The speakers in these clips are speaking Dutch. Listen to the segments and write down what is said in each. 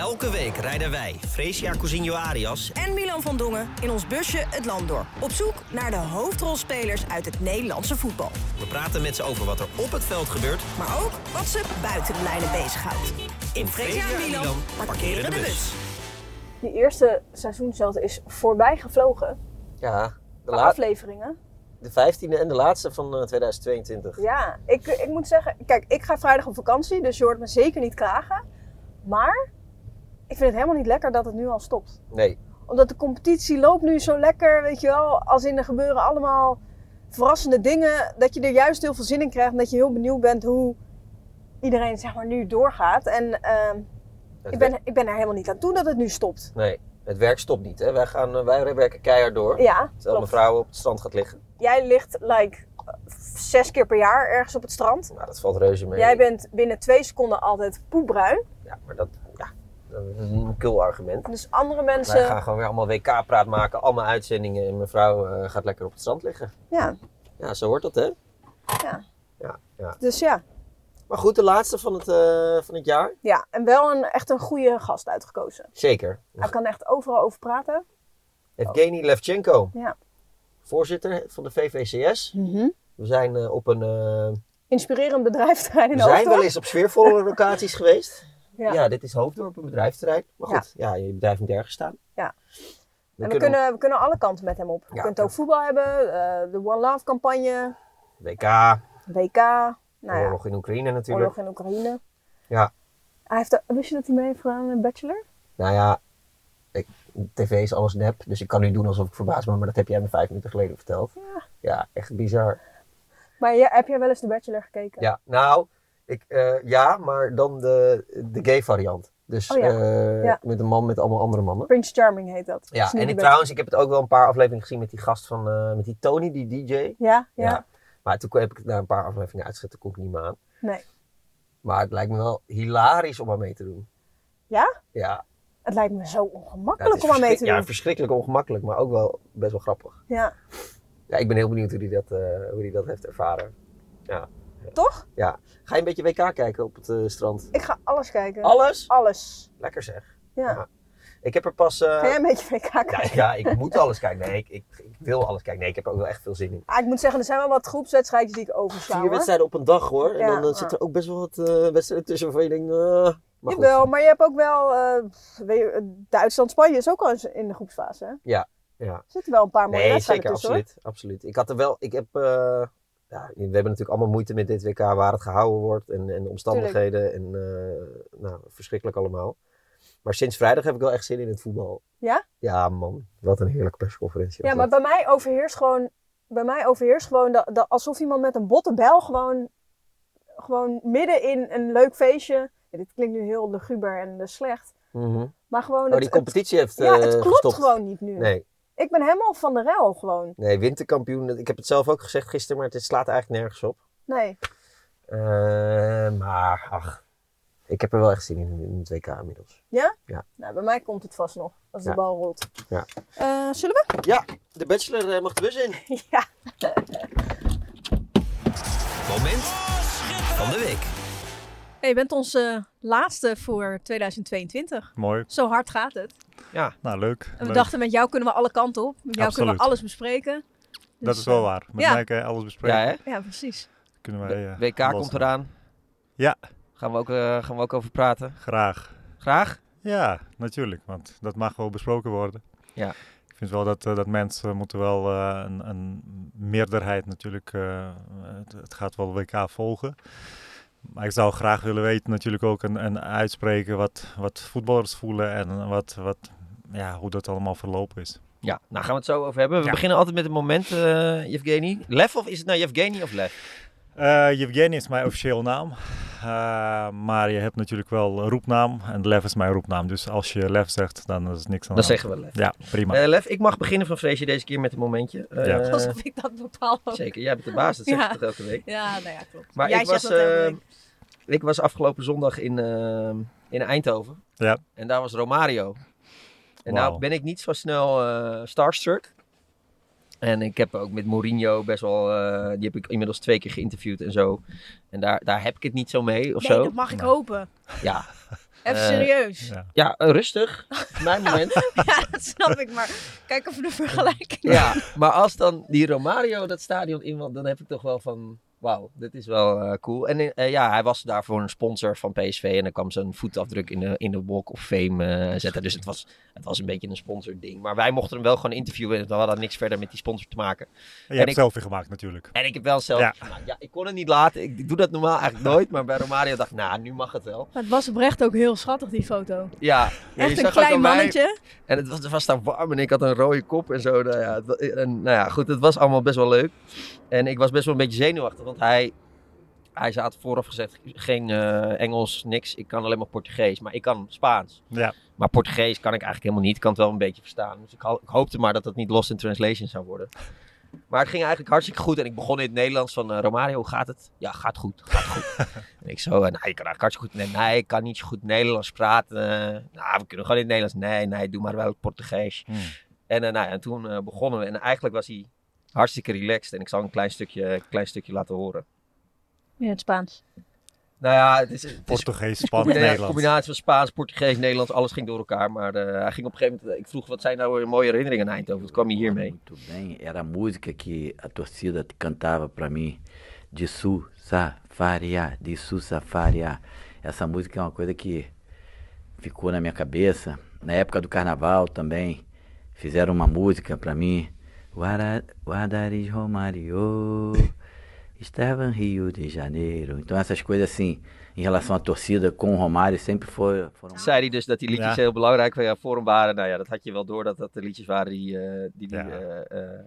Elke week rijden wij, Fresia Cousinho Arias, en Milan van Dongen in ons busje het land door. Op zoek naar de hoofdrolspelers uit het Nederlandse voetbal. we praten met ze over wat er op het veld gebeurt. Maar ook wat ze buiten de lijnen bezighoudt. In Fresia en Milan parkeren de bus. Die eerste seizoen zelf is voorbij gevlogen. Ja, de, Qua la- afleveringen. de vijftiende en de laatste van eh, 2022. Ja, ik, ik moet zeggen, kijk, ik ga vrijdag op vakantie, dus je hoort me zeker niet klagen. Maar ik vind het helemaal niet lekker dat het nu al stopt. Nee, Omdat de competitie loopt nu zo lekker, weet je wel. Als in er gebeuren allemaal verrassende dingen. Dat je er juist heel veel zin in krijgt. En dat je heel benieuwd bent hoe iedereen zeg maar nu doorgaat. En ehm, het ik, ben, ik ben er helemaal niet aan toe dat het nu stopt. nee, het werk stopt niet. Hè. Wij, gaan, eh, wij werken keihard door. Ja, Terwijl klopt. mevrouw op het strand gaat liggen. Jij ligt like zes keer per jaar ergens op het strand. Nou, dat valt reuze mee. Jij bent binnen twee seconden altijd poepbruin. Ja, maar dat, dat is een kul argument. Dus andere Wij mensen... gaan gewoon weer allemaal WK-praat maken, allemaal uitzendingen. En mevrouw eh, gaat lekker op het strand liggen. Ja, Ja, zo hoort dat, hè? ja. Ja, ja. Dus ja. Maar goed, de laatste van het, eh, van het jaar. ja. En wel een, echt een goede gast uitgekozen. Zeker. Hij kan echt overal over praten. Evgeny Levchenko, Ja. voorzitter van de VVCS. We zijn eh, op een... eh, Inspirerend in we zijn wel eens op sfeervolle locaties geweest. Ja. Ja. dit is Hoofddorp, een bedrijfsterrein. Maar goed, ja, je bedrijf moet ergens staan. Ja. We En we kunnen, we kunnen alle kanten met hem op. Je kunt ook voetbal hebben, eh, de One Love campagne, WK, WK, nou ja, oorlog in Oekraïne natuurlijk. oorlog in Oekraïne. Ja. Hij heeft wist je dat hij mee heeft gedaan aan een bachelor? Nou ja, ik, tv is alles nep, dus ik kan nu doen alsof ik verbaasd ben, maar dat heb jij me vijf minuten geleden verteld. Ja. Ja, echt bizar. Maar ja, heb jij wel eens de bachelor gekeken? Ja, nou, ik, eh, ja, maar dan de, de gay variant. Dus Oh ja. eh, Ja. met een man met allemaal andere mannen. Prince Charming heet dat. Ja, en ik, trouwens, ik heb het ook wel een paar afleveringen gezien met die gast van, eh, met die Tony, die DJ. Ja, ja, Ja. Maar toen heb ik het na een paar afleveringen uitgezet, toen kon ik niet meer aan. Nee. Maar het lijkt me wel hilarisch om aan mee te doen. Ja? Ja, Het lijkt me zo ongemakkelijk om aan mee te doen. Ja, verschrikkelijk ongemakkelijk, maar ook wel best wel grappig. Ja. Ja, ik ben heel benieuwd hoe hij dat, hoe die dat heeft ervaren. Ja. Toch? ja. Ga je een beetje WK kijken op het eh, strand? Ik ga alles kijken. Alles? Alles. Lekker zeg. Ja. Ja. Ik heb er pas... eh, Ga jij een beetje WK kijken? ja, ja, ik moet alles kijken. Nee, ik, ik, ik wil alles kijken. Nee, ik heb er ook wel echt veel zin in. Ah, ik moet zeggen, er zijn wel wat groepswedstrijdjes die ik oversla. Vier wedstrijden op een dag hoor. En dan, dan ja. zit er ook best wel wat eh, wedstrijden tussen waarvan je denkt... eh, maar. Jawel, maar je hebt ook wel... eh, Duitsland-Spanje is ook al eens in de groepsfase. Hè? Ja, ja. Er zitten wel een paar mooie Nee, wedstrijden zeker, tussen. hoor. absoluut, absoluut. Ik had er wel, ik heb, eh, ja, we hebben natuurlijk allemaal moeite met dit WK waar het gehouden wordt en, en de omstandigheden en eh, nou, verschrikkelijk allemaal. Maar sinds vrijdag heb ik wel echt zin in het voetbal. Ja? Ja man, wat een heerlijke persconferentie. Ja, maar dat. bij mij overheerst gewoon... Bij mij overheerst gewoon dat, dat alsof iemand met een botte bel gewoon... Gewoon midden in een leuk feestje... Ja, dit klinkt nu heel luguber en eh, slecht. Mhm. Maar gewoon... Oh, het- die competitie heeft ja, eh, het klopt gestopt. gewoon niet nu. Nee, Ik ben helemaal van de rel gewoon. nee, winterkampioen. Ik heb het zelf ook gezegd gisteren, maar het slaat eigenlijk nergens op. Nee. Eh, maar ach, ik heb er wel echt zin in, in het WK inmiddels. Ja? Ja. Nou, bij mij komt het vast nog. Als de Ja. bal rolt. Ja. Eh, zullen we? Ja, de bachelor eh, mag de bus in. ja. Moment van de week. Je bent onze laatste voor 2022. Mooi. Zo hard gaat het. Ja, Nou, leuk. En we leuk. dachten, met jou kunnen we alle kanten op. Met jou kunnen we alles bespreken. dat Dus, is wel eh, waar. Met ja. mij kan je alles bespreken. ja hè? Ja, precies. Kunnen wij, eh, WK los- komt eraan. Ja. Gaan we, ook, eh, gaan we ook over praten. Graag. Graag? Ja, natuurlijk. Want dat mag wel besproken worden. Ja. Ik vind wel dat, eh, dat mensen moeten wel eh, een, een meerderheid natuurlijk... eh, het, het gaat wel WK volgen. Maar ik zou graag willen weten natuurlijk ook en, en uitspreken wat, wat voetballers voelen en wat, wat, ja, hoe dat allemaal verlopen is. Ja, nou gaan we het zo over hebben. We Ja. beginnen altijd met een moment, eh Yevgeny. Lef of is het nou Yevgeny of Lef? Eh Yevgeny is mijn officiële naam. Eh, maar je hebt natuurlijk wel een roepnaam. En Lef is mijn roepnaam. Dus als je Lef zegt, dan is het niks aan Dan de hand. zeggen we Lef. Ja, prima. Eh, Lef, ik mag beginnen van Vreesje deze keer met een momentje. Eh, Ja. Alsof ik dat bepaal ook. Zeker, jij bent de baas, dat zeg Ja. toch elke week. Ja, nou ja, klopt. Maar Jij ik zegt was, eh, ik was afgelopen zondag in, eh, in Eindhoven. Ja. En daar was Romario. En nou ben ik niet zo snel eh starstruck. En ik heb ook met Mourinho best wel, eh, die heb ik inmiddels twee keer geïnterviewd en zo. En daar, daar heb ik het niet zo mee of Nee, zo. dat mag ik Nee. hopen. Ja. Even Eh, serieus. Ja. Ja, rustig. Mijn moment. Ja, dat snap ik. Maar kijk even de vergelijking. Ja, maar als dan die Romario dat stadion in, dan heb ik toch wel van, wauw, dit is wel eh, cool. En eh, ja, hij was daarvoor een sponsor van PSV en dan kwam zijn voetafdruk in de, in de Walk of Fame eh, zetten. Dus het was, het was een beetje een sponsording. Maar wij mochten hem wel gewoon interviewen en we hadden niks verder met die sponsor te maken. En je hebt ik- selfie gemaakt natuurlijk. En ik heb wel zelf, Ja. gemaakt. ja, ik kon het niet laten. Ik, ik doe dat normaal eigenlijk nooit, maar bij Romario dacht ik, nou, nu mag het wel. Maar het was oprecht ook heel schattig, die foto. Ja, ja, je Echt zag een klein mij- mannetje. En het was, het was daar warm en ik had een rode kop en zo. Nou ja, het, en, nou ja, goed, het was allemaal best wel leuk. En ik was best wel een beetje zenuwachtig, want hij, hij had vooraf gezegd, geen eh, Engels, niks. Ik kan alleen maar Portugees, maar ik kan Spaans. Ja. Maar Portugees kan ik eigenlijk helemaal niet. Ik kan het wel een beetje verstaan. Dus ik, ik hoopte maar dat het niet lost in translation zou worden. Maar het ging eigenlijk hartstikke goed. En ik begon in het Nederlands van, eh, Romario, hoe gaat het? Ja, gaat goed, gaat goed. en ik zo, eh, nou, je kan eigenlijk hartstikke goed. Nee, nee, ik kan niet zo goed Nederlands praten. Nou, we kunnen gewoon in het Nederlands. Nee, nee, doe maar wel Portugees. Hmm. En, eh, nou ja, en toen begonnen we. En eigenlijk was hij hartstikke relaxed. En ik zal een klein stukje, klein stukje laten horen. In het Spaans. Nou ja, het is, het Portugees, een Spaans, Nederlands. combinatie van Spaans, Portugees, Nederlands. Alles ging door elkaar. Maar eh, hij ging op een gegeven moment... Ik vroeg, wat zijn nou mooie herinneringen aan Eindhoven? Toen kwam hij hiermee. Muito bem. Era a música que a torcida cantava pra mim. De Sul Safaria, de Sul Safaria. Essa música é uma coisa que ficou na minha cabeça. Na época do carnaval também fizeram uma música pra mim. Guara- Guardaris Romario estava em Rio de Janeiro. Então essas coisas assim, em relação à torcida com o Romário sempre foi, foram zei hij dus dat die liedjes Ja. heel belangrijk ja, voor hem waren. Nou ja, dat had je wel door dat dat de liedjes waren die, eh, die, die, Ja. eh, eh,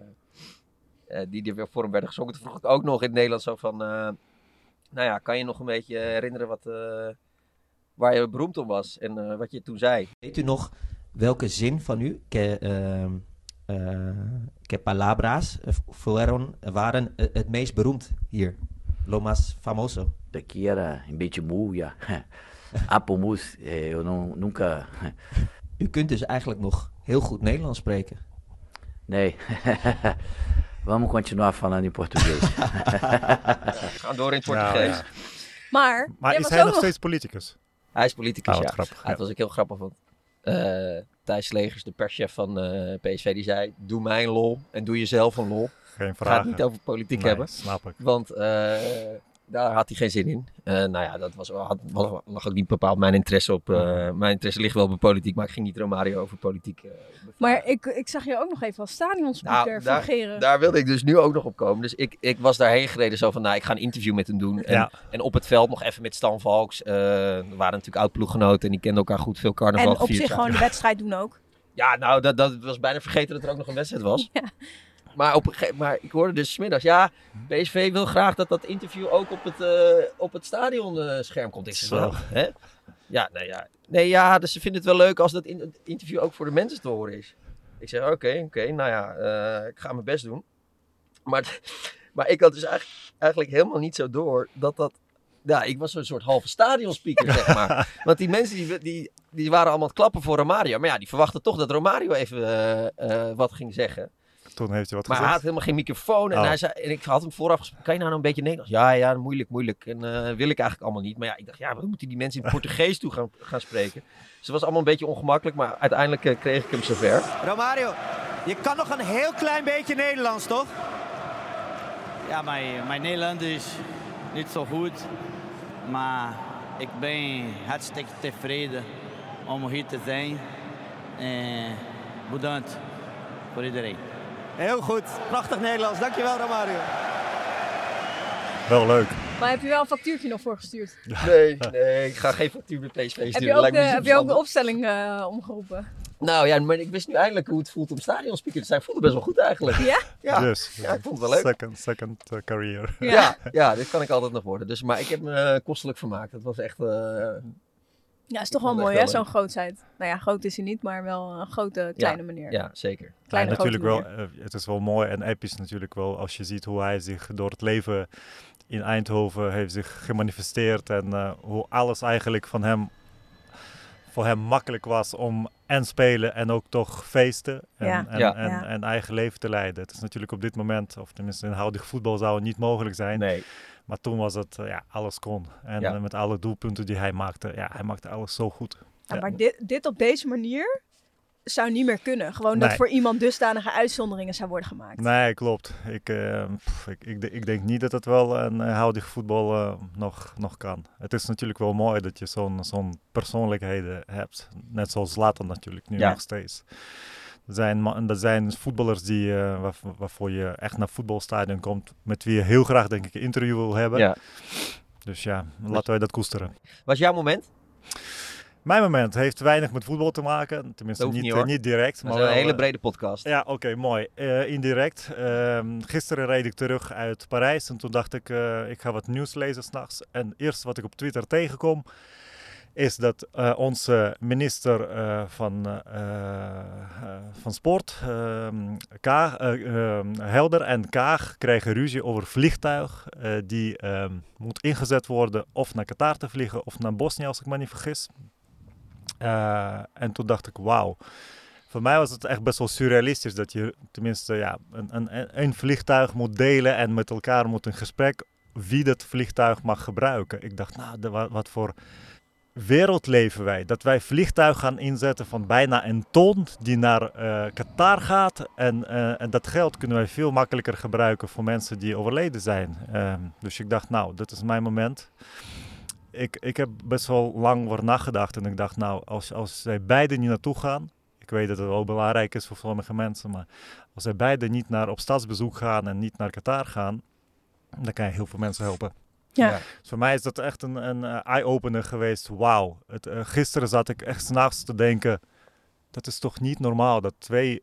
eh, die, die weer voor hem werden gezongen. Toen vroeg ik ook nog in het Nederlands zo van... eh, nou ja, kan je nog een beetje herinneren wat, eh, waar je beroemd om was en eh, wat je toen zei? Weet u nog welke zin van u, ehm, eh, que palabras eh, fueron, waren eh, het meest beroemd hier? Lo más famoso. Daqui era em Betmul, ja. Apomus, eh, eu não, nunca. U kunt dus eigenlijk nog heel goed Nederlands spreken. Nee. Vamos continuar falando em português. We gaan door in het Nou, Portugees. ja. Maar, Maar is hij nog steeds politicus? Hij is politicus, wat ja. grappig, Ja, ja. Het was ook heel grappig, want eh Thijs Legers, de perschef van eh, PSV, die zei... Doe mij een lol en doe jezelf een lol. Geen Ga vragen. het niet over politiek Nee, hebben. snap ik. Want eh, daar had hij geen zin in. Eh, nou ja, dat was, had, was- lag ook niet bepaald mijn interesse op. eh, mijn interesse ligt wel bij politiek, maar ik ging niet Romario over politiek. eh. Maar ik, ik zag je ook nog even als stadionspeaker Nou, daar- fungeren. Daar wilde ik dus nu ook nog op komen. Dus ik, ik was daarheen gereden zo van, nou, ik ga een interview met hem doen. En, Ja. en op het veld nog even met Stan Valks. eh, er waren natuurlijk oud-ploeggenoten en die kenden elkaar goed. Veel carnaval en op zich gewoon de wedstrijd doen ook. Ja, nou, dat, dat was bijna vergeten dat er ook nog een wedstrijd was. Ja. Maar, op, maar ik hoorde dus 's middags, ja, PSV wil graag dat dat interview ook op het, eh, op het stadionscherm komt. Ik zeg Zo. wel, hè? Ja, nee, ja. Nee, ja, dus ze vinden het wel leuk als dat in, het interview ook voor de mensen te horen is. Ik zeg, oké, oké, nou ja, eh, ik ga mijn best doen. Maar, maar ik had dus eigenlijk, eigenlijk helemaal niet zo door dat dat... Ja, ik was zo'n soort halve stadionspeaker, zeg maar. Want die mensen die, die, die waren allemaal klappen voor Romario. Maar ja, die verwachten toch dat Romario even eh, eh, wat ging zeggen. Toen heeft hij wat Maar hij had gezegd. helemaal geen microfoon. En, Oh. hij zei, en ik had hem vooraf gesproken. Kan je nou een beetje Nederlands? Ja, ja, moeilijk, moeilijk. En eh, wil ik eigenlijk allemaal niet. Maar ja, ik dacht, ja, wat moeten die mensen in het Portugees toe gaan, gaan spreken? Dus het was allemaal een beetje ongemakkelijk. Maar uiteindelijk eh, kreeg ik hem zover. Romario, je kan nog een heel klein beetje Nederlands, toch? Ja, mijn, mijn Nederlands is niet zo goed. Maar ik ben hartstikke tevreden om hier te zijn. En bedankt voor iedereen. Heel goed. Prachtig Nederlands. Dankjewel, Romario. Wel leuk. Maar heb je wel een factuurtje nog voorgestuurd? Nee, nee, ik ga geen factuur met PSV sturen. Heb je ook lijkt de, heb je ook de opstelling eh, omgeroepen? Nou ja, maar ik wist nu eindelijk hoe het voelt om stadionspeaker te zijn. Ik voelde best wel goed eigenlijk. Ja? Ja, Dus, ja ik vond het wel leuk. Second, second eh, career. Ja. Ja, dit kan ik altijd nog worden. Dus, maar ik heb me eh, kostelijk vermaakt. Het was echt... Ja, is toch wel mooi hè, zo'n grootheid. Nou ja, groot is hij niet, maar wel een grote kleine meneer. ja, zeker. Kleine Ja, natuurlijk grote wel, eh, het is wel mooi en episch natuurlijk wel als je ziet hoe hij zich door het leven in Eindhoven heeft zich gemanifesteerd en eh, hoe alles eigenlijk van hem voor hem makkelijk was om en spelen en ook toch feesten en, Ja. en, Ja. en, Ja. en eigen leven te leiden. Het is natuurlijk op dit moment, of tenminste in huidig voetbal zou het niet mogelijk zijn. Nee. Maar toen was het, ja, alles kon. En Ja. met alle doelpunten die hij maakte, ja, hij maakte alles zo goed. Ja, Ja. maar dit, dit op deze manier zou niet meer kunnen. Gewoon dat voor iemand dusdanige uitzonderingen zou worden gemaakt. Nee, klopt. Ik, eh, pff, ik, ik, ik denk niet dat het wel een houdig voetbal eh, nog, nog kan. Het is natuurlijk wel mooi dat je zo'n zo'n persoonlijkheden hebt. Net zoals Zlatan natuurlijk, nu Ja. nog steeds. Er zijn, er zijn voetballers die, eh, waar, waarvoor je echt naar voetbalstadion komt, met wie je heel graag denk ik een interview wil hebben. Ja. Dus ja, laten wij dat koesteren. Was jouw moment? Mijn moment heeft weinig met voetbal te maken. Tenminste, niet, niet, eh, niet direct. Dat wel, een hele eh, brede podcast. ja, oké, mooi. Indirect. Ehm, gisteren reed ik terug uit Parijs en toen dacht ik, ik ga wat nieuws lezen s'nachts. En het eerste wat ik op Twitter tegenkom, is dat eh, onze minister eh, van, eh, van Sport, ehm, eh, ehm, Helder en Kaag, krijgen ruzie over vliegtuig die ehm, moet ingezet worden of naar Qatar te vliegen of naar Bosnië, als ik me niet vergis. En toen dacht ik, wauw. Voor mij was het echt best wel surrealistisch dat je tenminste ja, een, een, een vliegtuig moet delen en met elkaar moet in gesprek wie dat vliegtuig mag gebruiken. Ik dacht, nou, wat voor wereld leven wij? Dat wij vliegtuig gaan inzetten van bijna een ton die naar eh, Qatar gaat. En, eh, en dat geld kunnen wij veel makkelijker gebruiken voor mensen die overleden zijn. Ehm, dus ik dacht, nou, dit is mijn moment. Ik, ik heb best wel lang over nagedacht en ik dacht, nou, als, als zij beide niet naartoe gaan, ik weet dat het wel belangrijk is voor sommige mensen, maar als zij beide niet naar op stadsbezoek gaan en niet naar Qatar gaan, dan kan je heel veel mensen helpen. Ja. Ja. Dus voor mij is dat echt een, een eh, eye-opener geweest. Wauw. Eh, gisteren zat ik echt s'nachts te denken, dat is toch niet normaal dat twee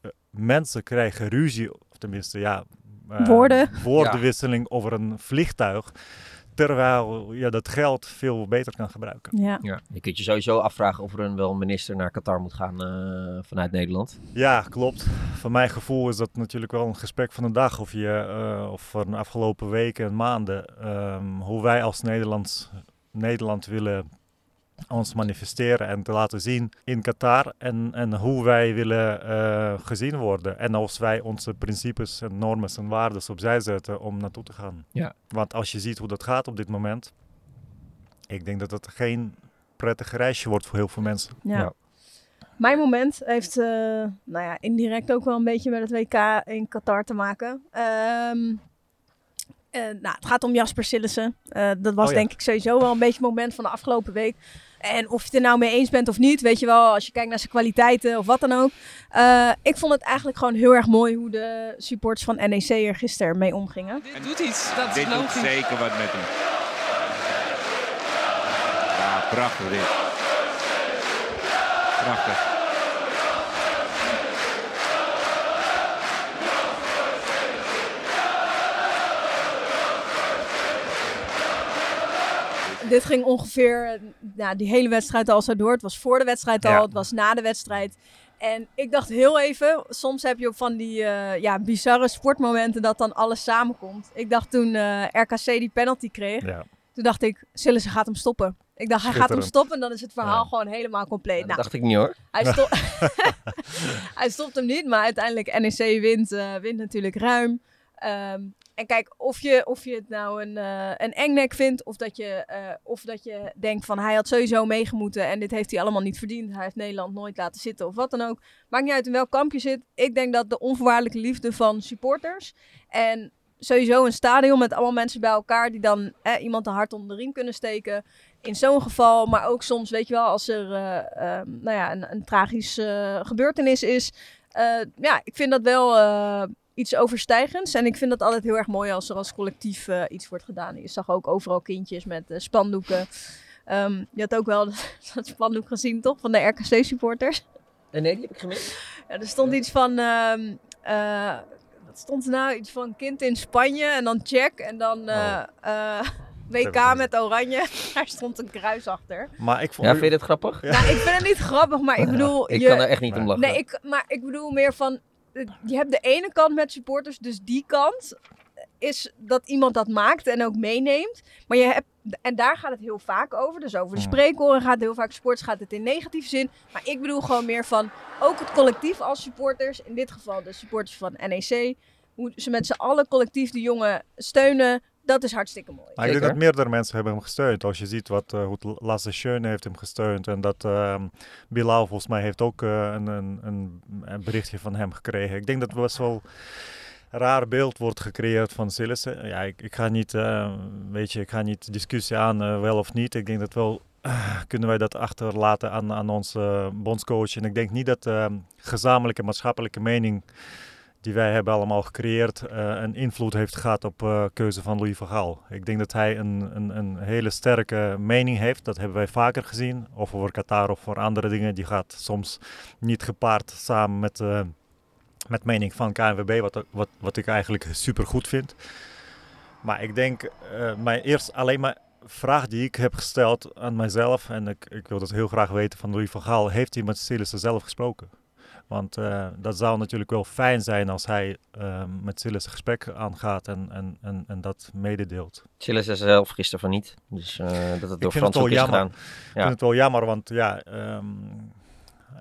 eh, mensen krijgen ruzie, of tenminste ja, Woorden. woordenwisseling over een vliegtuig, terwijl je dat geld veel beter kan gebruiken. Ja. Ja. Je kunt je sowieso afvragen of er een, wel een minister naar Qatar moet gaan eh, vanuit Nederland. Ja, klopt. Van mijn gevoel is dat natuurlijk wel een gesprek van de dag. Of, je, eh, of van de afgelopen weken en maanden. ehm, hoe wij als Nederlands, Nederland willen ons manifesteren en te laten zien in Qatar. En, en hoe wij willen eh, gezien worden. En als wij onze principes en normen en waarden opzij zetten om naartoe te gaan. Ja. Want als je ziet hoe dat gaat op dit moment. Ik denk dat het geen prettig reisje wordt voor heel veel mensen. Ja. Ja. Mijn moment heeft, eh, nou ja, indirect ook wel een beetje met het WK in Qatar te maken. Ehm, eh, nou, het gaat om Jasper Sillissen. Eh, dat was Oh ja. denk ik sowieso wel een beetje het moment van de afgelopen week. En of je het er nou mee eens bent of niet, weet je wel, als je kijkt naar zijn kwaliteiten of wat dan ook. Eh, ik vond het eigenlijk gewoon heel erg mooi hoe de supporters van NEC er gisteren mee omgingen. Dit doet iets, dat is Dit doet logisch. zeker wat met hem. Ja, prachtig dit. Prachtig. Dit ging ongeveer, nou, die hele wedstrijd al zo door. Het was voor de wedstrijd al, Ja. het was na de wedstrijd. En ik dacht heel even, soms heb je op van die eh, ja, bizarre sportmomenten dat dan alles samenkomt. Ik dacht toen eh, RKC die penalty kreeg, Ja. toen dacht ik, zullen ze gaat hem stoppen. Ik dacht, hij gaat hem stoppen en dan is het verhaal Ja. gewoon helemaal compleet. dat Nou, dacht ik niet hoor. hij, stop... hij stopt hem niet, maar uiteindelijk NEC wint, eh, wint natuurlijk ruim. Ehm, en kijk, of je, of je het nou een, eh een engnek vindt, of dat, je, eh, of dat je denkt van hij had sowieso meegemoeten en dit heeft hij allemaal niet verdiend. Hij heeft Nederland nooit laten zitten of wat dan ook. Maakt niet uit in welk kamp je zit. Ik denk dat de onvoorwaardelijke liefde van supporters en sowieso een stadion met allemaal mensen bij elkaar die dan eh, iemand de hart onder de riem kunnen steken. In zo'n geval, maar ook soms, weet je wel, als er eh, ehm, nou ja, een, een tragisch gebeurtenis is. Ja, ik vind dat wel iets overstijgends. En ik vind dat altijd heel erg mooi als er als collectief eh, iets wordt gedaan. Je zag ook overal kindjes met eh, spandoeken. Ehm, je had ook wel dat spandoek gezien, toch? Van de RKC-supporters. En nee, die heb ik gemist. Ja, er stond iets van. ehm eh, wat stond er nou? Iets van kind in Spanje en dan check en dan eh, eh, WK met oranje. Daar stond een kruis achter. Maar ik vond Ja, vind je dit grappig? Ja. Nou, ik vind het niet grappig, maar ik bedoel. Ik je, kan er echt niet om lachen. Nee, ik, maar ik bedoel meer van. Je hebt de ene kant met supporters, dus die kant is dat iemand dat maakt en ook meeneemt. Maar je hebt, en daar gaat het heel vaak over. Dus over de Ja. spreekhoren gaat het heel vaak. Sports gaat het in negatieve zin. Maar ik bedoel gewoon meer van ook het collectief als supporters. In dit geval de supporters van NEC. Hoe ze met z'n allen collectief de jongen steunen. Dat is hartstikke mooi. Maar ik denk dat meerdere mensen hebben hem gesteund. Als je ziet wat, uh, hoe Lasse Schöne heeft hem gesteund. En dat uh, Bilal volgens mij heeft ook uh, een, een, een, berichtje van hem gekregen. Ik denk dat het best wel een raar beeld wordt gecreëerd van Sillissen. Ja, ik, ik, ga niet, weet je, ik ga niet discussie aan wel of niet. Ik denk dat wel kunnen wij dat achterlaten aan, aan onze bondscoach. En ik denk niet dat gezamenlijke maatschappelijke mening die wij hebben allemaal gecreëerd, uh, een invloed heeft gehad op uh, keuze van Louis van Gaal. Ik denk dat hij een, een, een, hele sterke mening heeft. Dat hebben wij vaker gezien. Of over Qatar of voor andere dingen. Die gaat soms niet gepaard samen met, uh, met mening van KNVB. Wat, wat, wat ik eigenlijk super goed vind. Maar ik denk, mijn eerst alleen maar vraag die ik heb gesteld aan mijzelf. En ik, ik wil dat heel graag weten van Louis van Gaal. Heeft hij met Sillissen zelf gesproken? Want uh, dat zou natuurlijk wel fijn zijn als hij uh, met Silas een gesprek aangaat en, en, en, en dat mededeelt. Silas is zelf gisteren van niet, dus uh, dat het door Frans ook is gedaan. Ja. Ik vind het wel jammer, want ja, um,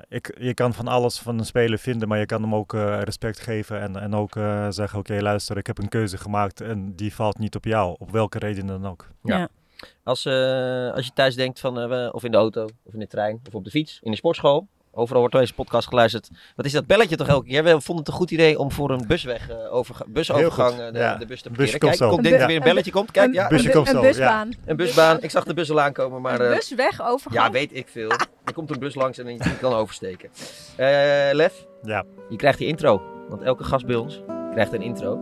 ik, je kan van alles van een speler vinden, maar je kan hem ook respect geven en, en ook zeggen, oké okay, luister, ik heb een keuze gemaakt en die valt niet op jou, op welke reden dan ook. Ja. ja. Als, als je thuis denkt van, of in de auto, of in de trein, of op de fiets, in de sportschool, Overal wordt deze podcast geluisterd. Wat is dat belletje toch elke keer? We vonden het een goed idee om voor een busweg, uh, overga busovergang uh, de, ja. de, bus te parkeren. Kijk, komt, denk er weer een belletje komt. Kijk, ja. Busje komt een, busbaan. Ja. Een busbaan. Ik zag de bus al aankomen. Maar, een uh, buswegovergang? Ja, weet ik veel. er komt een bus langs en je kan oversteken. Lef, ja. je krijgt die intro. Want elke gast bij ons krijgt een intro.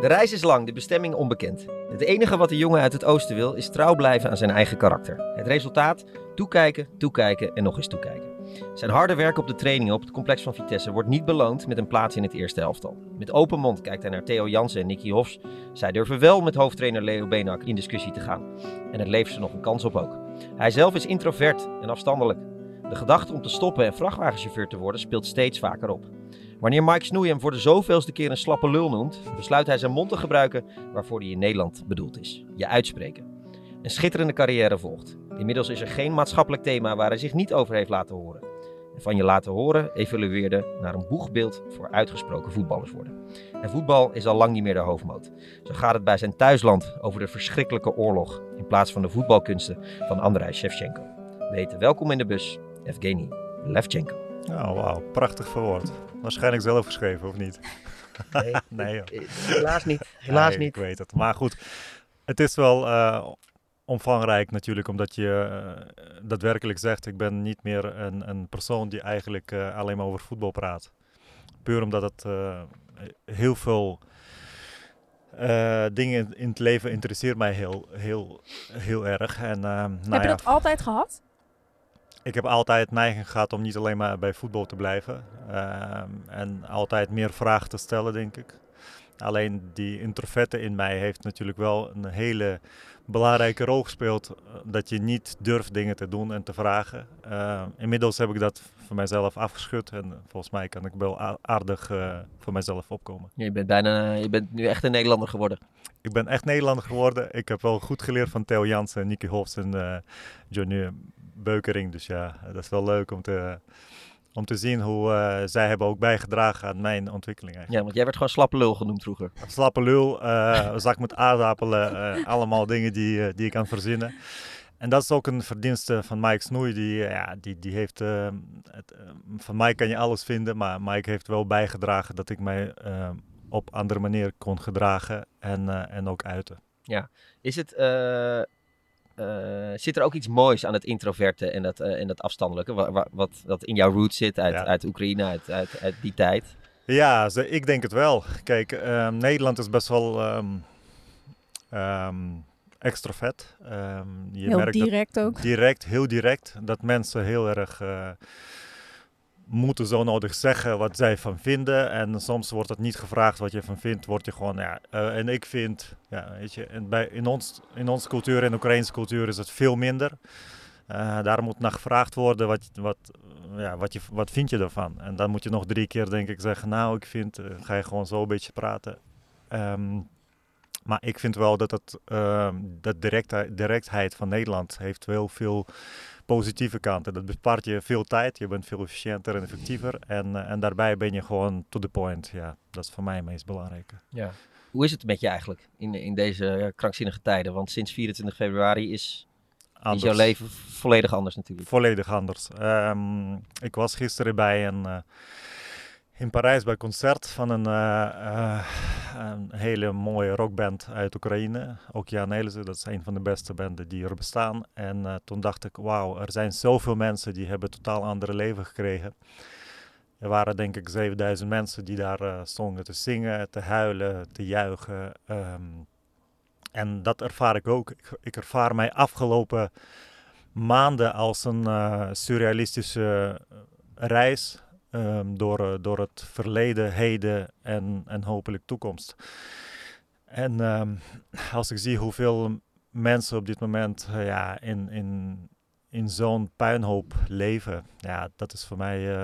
De reis is lang, de bestemming onbekend. Het enige wat de jongen uit het oosten wil, is trouw blijven aan zijn eigen karakter. Het resultaat? Toekijken, toekijken en nog eens toekijken. Zijn harde werk op de trainingen op het complex van Vitesse wordt niet beloond met een plaats in het eerste elftal. Met open mond kijkt hij naar Theo Jansen en Nicky Hofs. Zij durven wel met hoofdtrainer Leo Benak in discussie te gaan. En het levert ze nog een kans op ook. Hij zelf is introvert en afstandelijk. De gedachte om te stoppen en vrachtwagenchauffeur te worden speelt steeds vaker op. Wanneer Mike Snoei hem voor de zoveelste keer een slappe lul noemt, besluit hij zijn mond te gebruiken waarvoor hij in Nederland bedoeld is. Je uitspreken. Een schitterende carrière volgt. Inmiddels is er geen maatschappelijk thema waar hij zich niet over heeft laten horen. En van je laten horen evolueerde naar een boegbeeld voor uitgesproken voetballers worden. En voetbal is al lang niet meer de hoofdmoot. Zo gaat het bij zijn thuisland over de verschrikkelijke oorlog in plaats van de voetbalkunsten van Andrei Shevchenko. We heten welkom in de bus, Evgeny Levchenko. Oh, wauw, prachtig verwoord. Waarschijnlijk zelf geschreven, of niet? Nee, nee helaas niet. Helaas niet. Ik weet het. Maar goed, het is wel uh, omvangrijk natuurlijk, omdat je uh, daadwerkelijk zegt: ik ben niet meer een, een persoon die eigenlijk uh, alleen maar over voetbal praat. Puur omdat het heel veel dingen in het leven interesseert mij heel, heel, heel erg. En, nou Heb je ja, dat altijd gehad? Ik heb altijd neiging gehad om niet alleen maar bij voetbal te blijven. En altijd meer vragen te stellen, denk ik. Alleen die introverte in mij heeft natuurlijk wel een hele belangrijke rol gespeeld. Eh, dat je niet durft dingen te doen en te vragen. Uh, inmiddels heb ik dat voor mijzelf afgeschud. En volgens mij kan ik wel aardig uh, voor mijzelf opkomen. Je bent, bijna, je bent nu echt een Nederlander geworden. Ik ben echt Nederlander geworden. Ik heb wel goed geleerd van Theo Jansen, Nicky Hofs en Johnny Beukering. Dus ja, dat is wel leuk om te, om te zien hoe uh, zij hebben ook bijgedragen aan mijn ontwikkeling. Eigenlijk. Ja, want jij werd gewoon slappe lul genoemd vroeger. Slappe lul, uh, zak met aardappelen, uh, allemaal dingen die, die ik kan verzinnen. En dat is ook een verdienste van Mike Snoei. Die, ja, die, die heeft, het, van mij kan je alles vinden, maar Mike heeft wel bijgedragen dat ik mij op andere manier kon gedragen en, en ook uiten. Ja, is het uh, zit er ook iets moois aan het introverte en dat, uh, en dat afstandelijke, wat, wat, wat in jouw roots zit uit, ja. uit Oekraïne, uit, uit, uit, die tijd? Ja, ik denk het wel. Kijk, um, Nederland is best wel um, um, extrovert. je heel merkt direct dat, ook. Direct, heel direct. Dat mensen heel erg uh, moeten zo nodig zeggen wat zij van vinden. En soms wordt het niet gevraagd wat je van vindt, wordt je gewoon, ja, uh, en ik vind, ja, weet je, en bij, in, ons, in onze cultuur, in de Oekraïnse cultuur is het veel minder. Uh, daar moet naar gevraagd worden, wat, wat, ja, wat, je, wat vind je ervan? En dan moet je nog drie keer, denk ik, zeggen, nou, ik vind, uh, ga je gewoon zo een beetje praten. Um, maar ik vind wel dat het, uh, dat directheid, van Nederland heeft wel veel positieve kanten. Dat bespaart je veel tijd, je bent veel efficiënter en effectiever. En, uh, en daarbij ben je gewoon to the point. Ja, dat is voor mij het meest belangrijke. Ja. hoe is het met je eigenlijk in, in deze krankzinnige tijden? Want sinds 24 februari is, is jouw leven volledig anders natuurlijk. Volledig anders. Ehm, ik was gisteren bij een, uh, in Parijs bij concert van een, uh, een hele mooie rockband uit Oekraïne. Ook Jan Elize, dat is een van de beste banden die er bestaan. En toen dacht ik, wauw, er zijn zoveel mensen die hebben totaal andere leven gekregen. Er waren denk ik 7000 mensen die daar stonden te zingen, te huilen, te juichen. Um, en dat ervaar ik ook. Ik, ervaar mij afgelopen maanden als een surrealistische reis um, door, door het verleden, heden en, en hopelijk toekomst. En um, als ik zie hoeveel mensen op dit moment uh, ja, in, in, in zo'n puinhoop leven, ja, dat is voor mij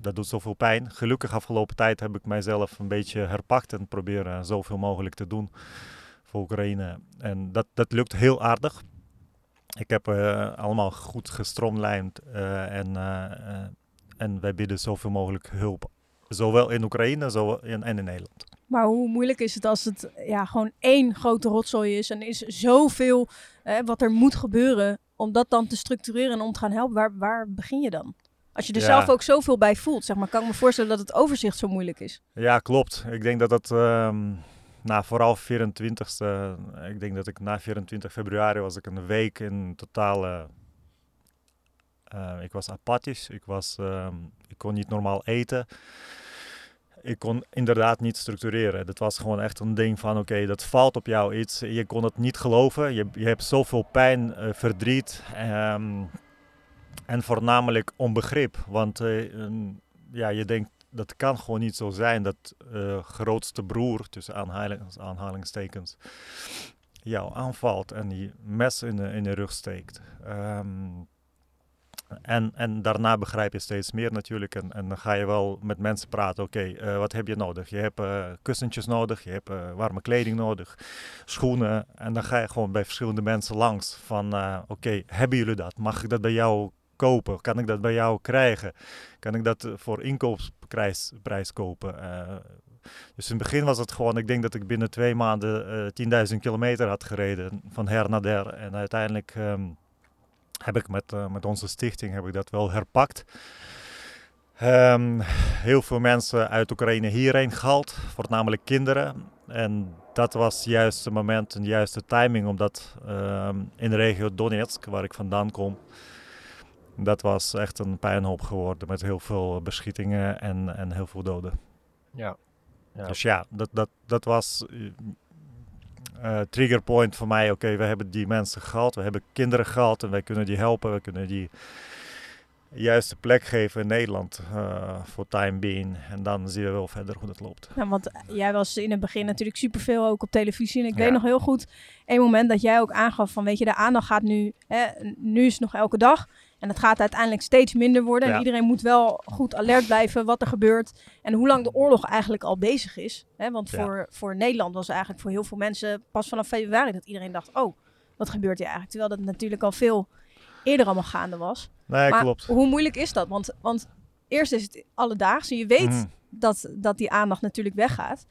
dat doet zoveel pijn. Gelukkig afgelopen tijd heb ik mijzelf een beetje herpakt en proberen zoveel mogelijk te doen voor Oekraïne. En dat, dat lukt heel aardig. Ik heb uh, allemaal goed gestroomlijnd en, en wij bieden zoveel mogelijk hulp. Zowel in Oekraïne zowel in, en in Nederland. Maar hoe moeilijk is het als het ja, gewoon één grote rotzooi is en is zoveel wat er moet gebeuren om dat dan te structureren en om te gaan helpen? Waar, waar begin je dan? Als je er zelf ook zoveel bij voelt, zeg maar, kan ik me voorstellen dat het overzicht zo moeilijk is. Ja, klopt. Ik denk dat het, um, nou, vooral 24ste, ik denk dat ik na 24 februari was ik een week in totale, uh, ik was apathisch, ik, was, um, ik kon niet normaal eten. Ik kon inderdaad niet structureren. Dat was gewoon echt een ding van, oké, dat valt op jou iets. Je kon het niet geloven. Je, je hebt zoveel pijn, uh, verdriet. Um, en voornamelijk onbegrip. Want uh, ja, je denkt, dat kan gewoon niet zo zijn dat grootste broer, tussen aanhalings, aanhalingstekens, jou aanvalt en die mes in de, in de rug steekt. Um, en, en daarna begrijp je steeds meer natuurlijk. En, en dan ga je wel met mensen praten. Oké, uh, wat heb je nodig? Je hebt uh, kussentjes nodig, je hebt uh, warme kleding nodig, schoenen. En dan ga je gewoon bij verschillende mensen langs. Van oké, hebben jullie dat? Mag ik dat bij jou kopen? Kan ik dat bij jou krijgen? Kan ik dat voor inkoopprijs prijs kopen? Dus in het begin was het gewoon, ik denk dat ik binnen twee maanden uh, 10.000 kilometer had gereden van her naar der. En uiteindelijk um, heb ik met, uh, met onze stichting heb ik dat wel herpakt. Um, heel veel mensen uit Oekraïne hierheen gehaald, voornamelijk kinderen. En dat was juist het moment en de juiste timing, omdat um, in de regio Donetsk, waar ik vandaan kom, dat was echt een puinhoop geworden met heel veel beschietingen en, en heel veel doden. Ja. ja. Dus ja, dat, dat, dat was uh, triggerpoint voor mij. Oké, okay, we hebben die mensen gehad, we hebben kinderen gehad en wij kunnen die helpen, we kunnen die juiste plek geven in Nederland uh, voor time being. En dan zien we wel verder hoe dat loopt. Ja, want jij was in het begin natuurlijk superveel ook op televisie. En ik ja. weet nog heel goed een moment dat jij ook aangaf van weet je, de aandacht gaat nu, hè, nu is het nog elke dag. En het gaat uiteindelijk steeds minder worden. Ja. En iedereen moet wel goed alert blijven wat er gebeurt. En hoe lang de oorlog eigenlijk al bezig is. Hè? Want voor, ja. voor Nederland was eigenlijk voor heel veel mensen pas vanaf februari dat iedereen dacht: oh, wat gebeurt hier eigenlijk? Terwijl dat natuurlijk al veel eerder allemaal gaande was. Nee, maar klopt. Hoe moeilijk is dat? Want, want eerst is het alledaags. En je weet mm. dat, dat die aandacht natuurlijk weggaat.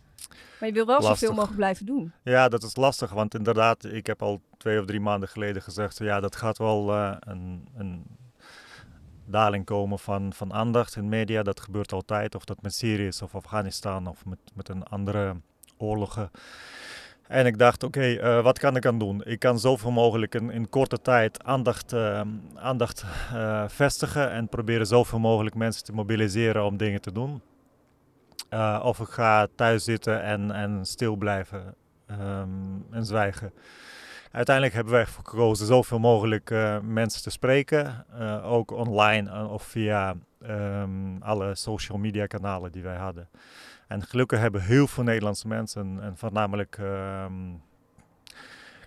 Maar je wil wel lastig. zoveel mogelijk blijven doen. Ja, dat is lastig. Want inderdaad, ik heb al twee of drie maanden geleden gezegd... ja, dat gaat wel uh, een, een daling komen van, van aandacht in media. Dat gebeurt altijd, of dat met Syrië is of Afghanistan of met, met een andere oorlogen. En ik dacht, oké, okay, uh, wat kan ik aan doen? Ik kan zoveel mogelijk in, in korte tijd aandacht, uh, aandacht uh, vestigen en proberen zoveel mogelijk mensen te mobiliseren om dingen te doen. Of ik ga thuis zitten en, en stil blijven um, en zwijgen. Uiteindelijk hebben wij gekozen zoveel mogelijk uh, mensen te spreken. Uh, ook online of via um, alle social media kanalen die wij hadden. En gelukkig hebben heel veel Nederlandse mensen, en voornamelijk um,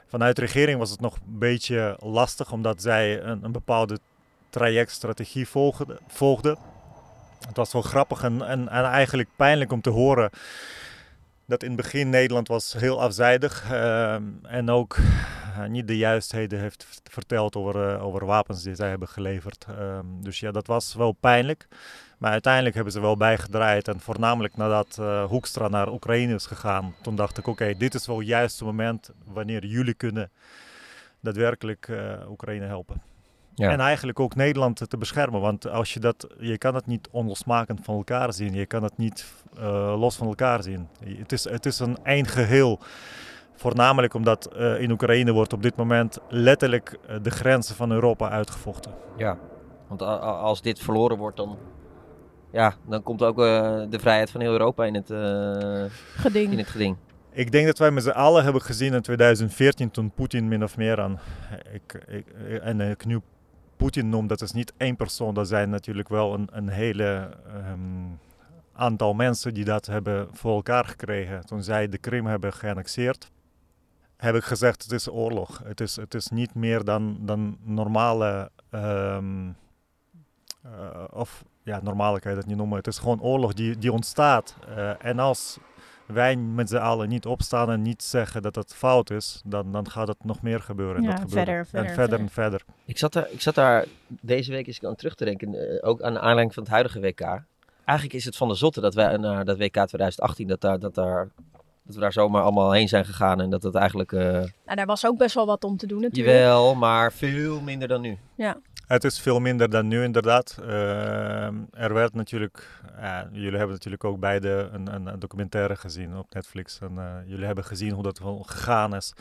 vanuit de regering was het nog een beetje lastig, omdat zij een, een bepaalde trajectstrategie volgden. volgden. Het was wel grappig en, en, en eigenlijk pijnlijk om te horen dat in het begin Nederland was heel afzijdig ehm, en ook uh, niet de juistheden heeft verteld over, uh, over wapens die zij hebben geleverd. Um, dus ja, dat was wel pijnlijk. Maar uiteindelijk hebben ze wel bijgedraaid. En voornamelijk nadat uh, Hoekstra naar Oekraïne is gegaan, toen dacht ik: oké, dit is wel het juiste moment wanneer jullie kunnen daadwerkelijk Oekraïne helpen. Ja. En eigenlijk ook Nederland te beschermen. Want als je dat, je kan het niet onlosmakend van elkaar zien. Je kan het niet uh, los van elkaar zien. Het is, het is een eind geheel. Voornamelijk omdat uh, in Oekraïne wordt op dit moment letterlijk uh, de grenzen van Europa uitgevochten. Ja, want als dit verloren wordt, dan, ja, dan komt ook de vrijheid van heel Europa in het, geding. in het geding. Ik denk dat wij met z'n allen hebben gezien in 2014 toen Poetin min of meer aan. Ik, ik, en ik nu Poetin noemt, dat is niet één persoon, dat zijn natuurlijk wel een, een hele um, aantal mensen die dat hebben voor elkaar gekregen. Toen zij de Krim hebben geannexeerd, heb ik gezegd: het is oorlog. Het is, het is niet meer dan, dan normale. Um, uh, of ja, normale kan je dat niet noemen. Het is gewoon oorlog die, die ontstaat. Uh, en als wij met z'n allen niet opstaan en niet zeggen dat het fout is, dan, dan gaat het nog meer gebeuren. Ja, dat verder, verder, en verder en verder. Ik zat, daar, ik zat daar deze week eens aan terug te denken, uh, ook aan de aanleiding van het huidige WK. Eigenlijk is het van de zotte dat wij naar dat WK 2018, dat, daar, dat, daar, dat we daar zomaar allemaal heen zijn gegaan en dat het eigenlijk... Uh, nou, daar was ook best wel wat om te doen natuurlijk. Jawel, maar veel minder dan nu. Ja. Het is veel minder dan nu inderdaad. Uh, er werd natuurlijk, jullie hebben natuurlijk ook beide een, een, een documentaire gezien op Netflix. En uh, jullie hebben gezien hoe dat wel gegaan is.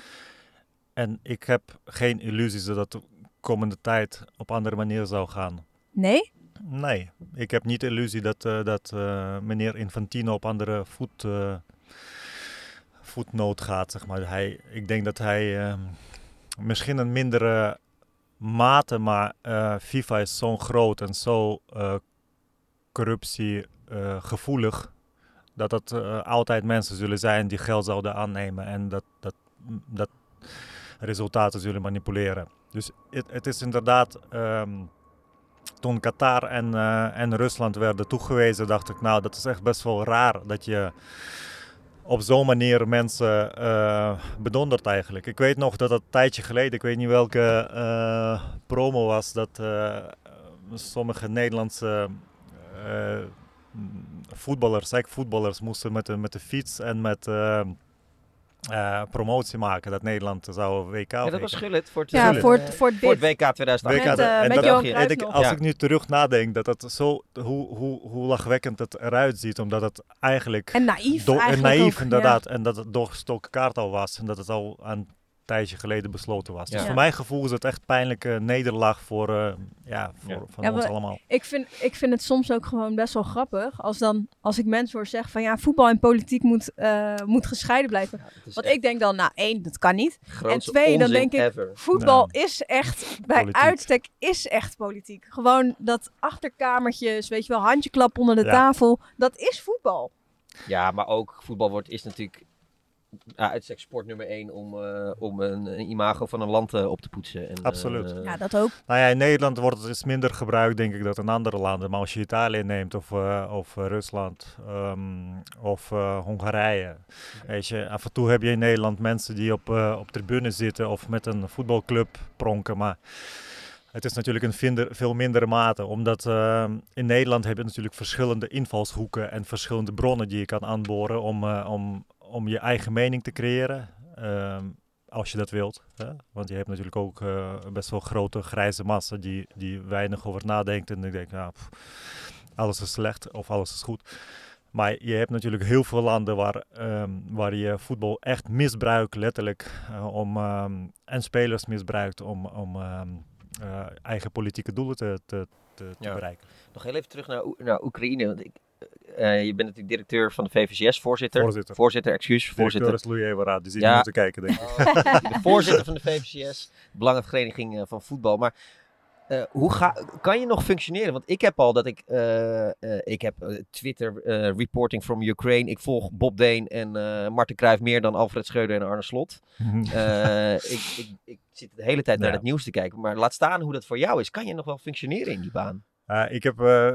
En ik heb geen illusies dat het de komende tijd op andere manier zou gaan. Nee? Nee, ik heb niet de illusie dat, uh, dat meneer Infantino op andere voet, voetnoot gaat. Zeg maar. hij, ik denk dat hij misschien een mindere mate, maar uh, FIFA is zo groot en zo uh, corruptiegevoelig. Uh, dat het altijd mensen zullen zijn die geld zouden aannemen en dat, dat, dat resultaten zullen manipuleren. Dus het, het is inderdaad. Um, toen Qatar en, en Rusland werden toegewezen, dacht ik, nou, dat is echt best wel raar dat je op zo'n manier mensen uh, bedondert eigenlijk. Ik weet nog dat dat een tijdje geleden, ik weet niet welke uh, promo was, dat uh, sommige Nederlandse voetballers, voetballers moesten met de, met de fiets en met uh, promotie maken dat Nederland zou WK Ja, dat was Gullit voor het, ja, voor het, voor het, voor het WK 2008. Met, uh, met dat, en ik, als ja. ik nu terug nadenk, dat het zo, hoe, hoe, hoe lachwekkend het eruit ziet, omdat het eigenlijk... En naïef do, En naïef ook, inderdaad, ja. en dat het doorgestoken kaart al was en dat het al aan tijdje geleden besloten was. Ja. Dus voor mijn gevoel is het echt pijnlijke nederlaag voor, uh, ja, voor Ja. van Ja, ons allemaal. Ik vind, ik vind het soms ook gewoon best wel grappig als, dan, als ik mensen hoor zeggen van ja, voetbal en politiek moet, eh, moet gescheiden blijven. Want echt ik denk dan, nou één, dat kan niet. grootste twee, dan denk ik, ever. Voetbal is echt, bij Politiek. uitstek is echt politiek. Gewoon dat achterkamertjes, weet je wel, handjeklap onder de Ja. tafel, dat is voetbal. Ja, maar ook voetbal wordt, is natuurlijk ja, uitstek sport nummer één om, eh, om een, een imago van een land eh, op te poetsen. En, Absoluut. eh, Ja, dat ook. Nou ja, in Nederland wordt het iets minder gebruikt, denk ik, dan in andere landen. Maar als je Italië neemt, of, eh, of Rusland, ehm, of eh, Hongarije. Weet je, af en toe heb je in Nederland mensen die op, eh, op tribune zitten of met een voetbalclub pronken. Maar het is natuurlijk een vinder- veel mindere mate. Omdat ehm, in Nederland heb je natuurlijk verschillende invalshoeken en verschillende bronnen die je kan aanboren om, eh, om, om je eigen mening te creëren. Ehm, als je dat wilt. Hè? Want je hebt natuurlijk ook eh, best wel grote grijze massa die, die weinig over nadenkt. En ik denk, nou, pff, alles is slecht of alles is goed. Maar je hebt natuurlijk heel veel landen waar, ehm, waar je voetbal echt misbruikt, letterlijk. eh, om, ehm, en spelers misbruikt om, om eh, eigen politieke doelen te, te, te, Ja. bereiken. Nog heel even terug naar, naar Oekraïne. Want ik, eh, je bent natuurlijk directeur van de VVCS, voorzitter. Voorzitter. Voorzitter, excuus, Directeur voorzitter. is Louis die zit Ja. niet moeten kijken, denk ik. de voorzitter van de VVCS, Belangenvereniging eh, van Voetbal. Maar eh, hoe ga, kan je nog functioneren? Want ik heb al dat ik, eh, eh, ik heb Twitter reporting from Ukraine. Ik volg Bob Deen en eh Marten Cruijff meer dan Alfred Schreuder en Arne Slot. Eh, ik, ik, ik zit de hele tijd naar Ja. het nieuws te kijken. Maar laat staan hoe dat voor jou is. Kan je nog wel functioneren in die baan? Uh, ik heb uh,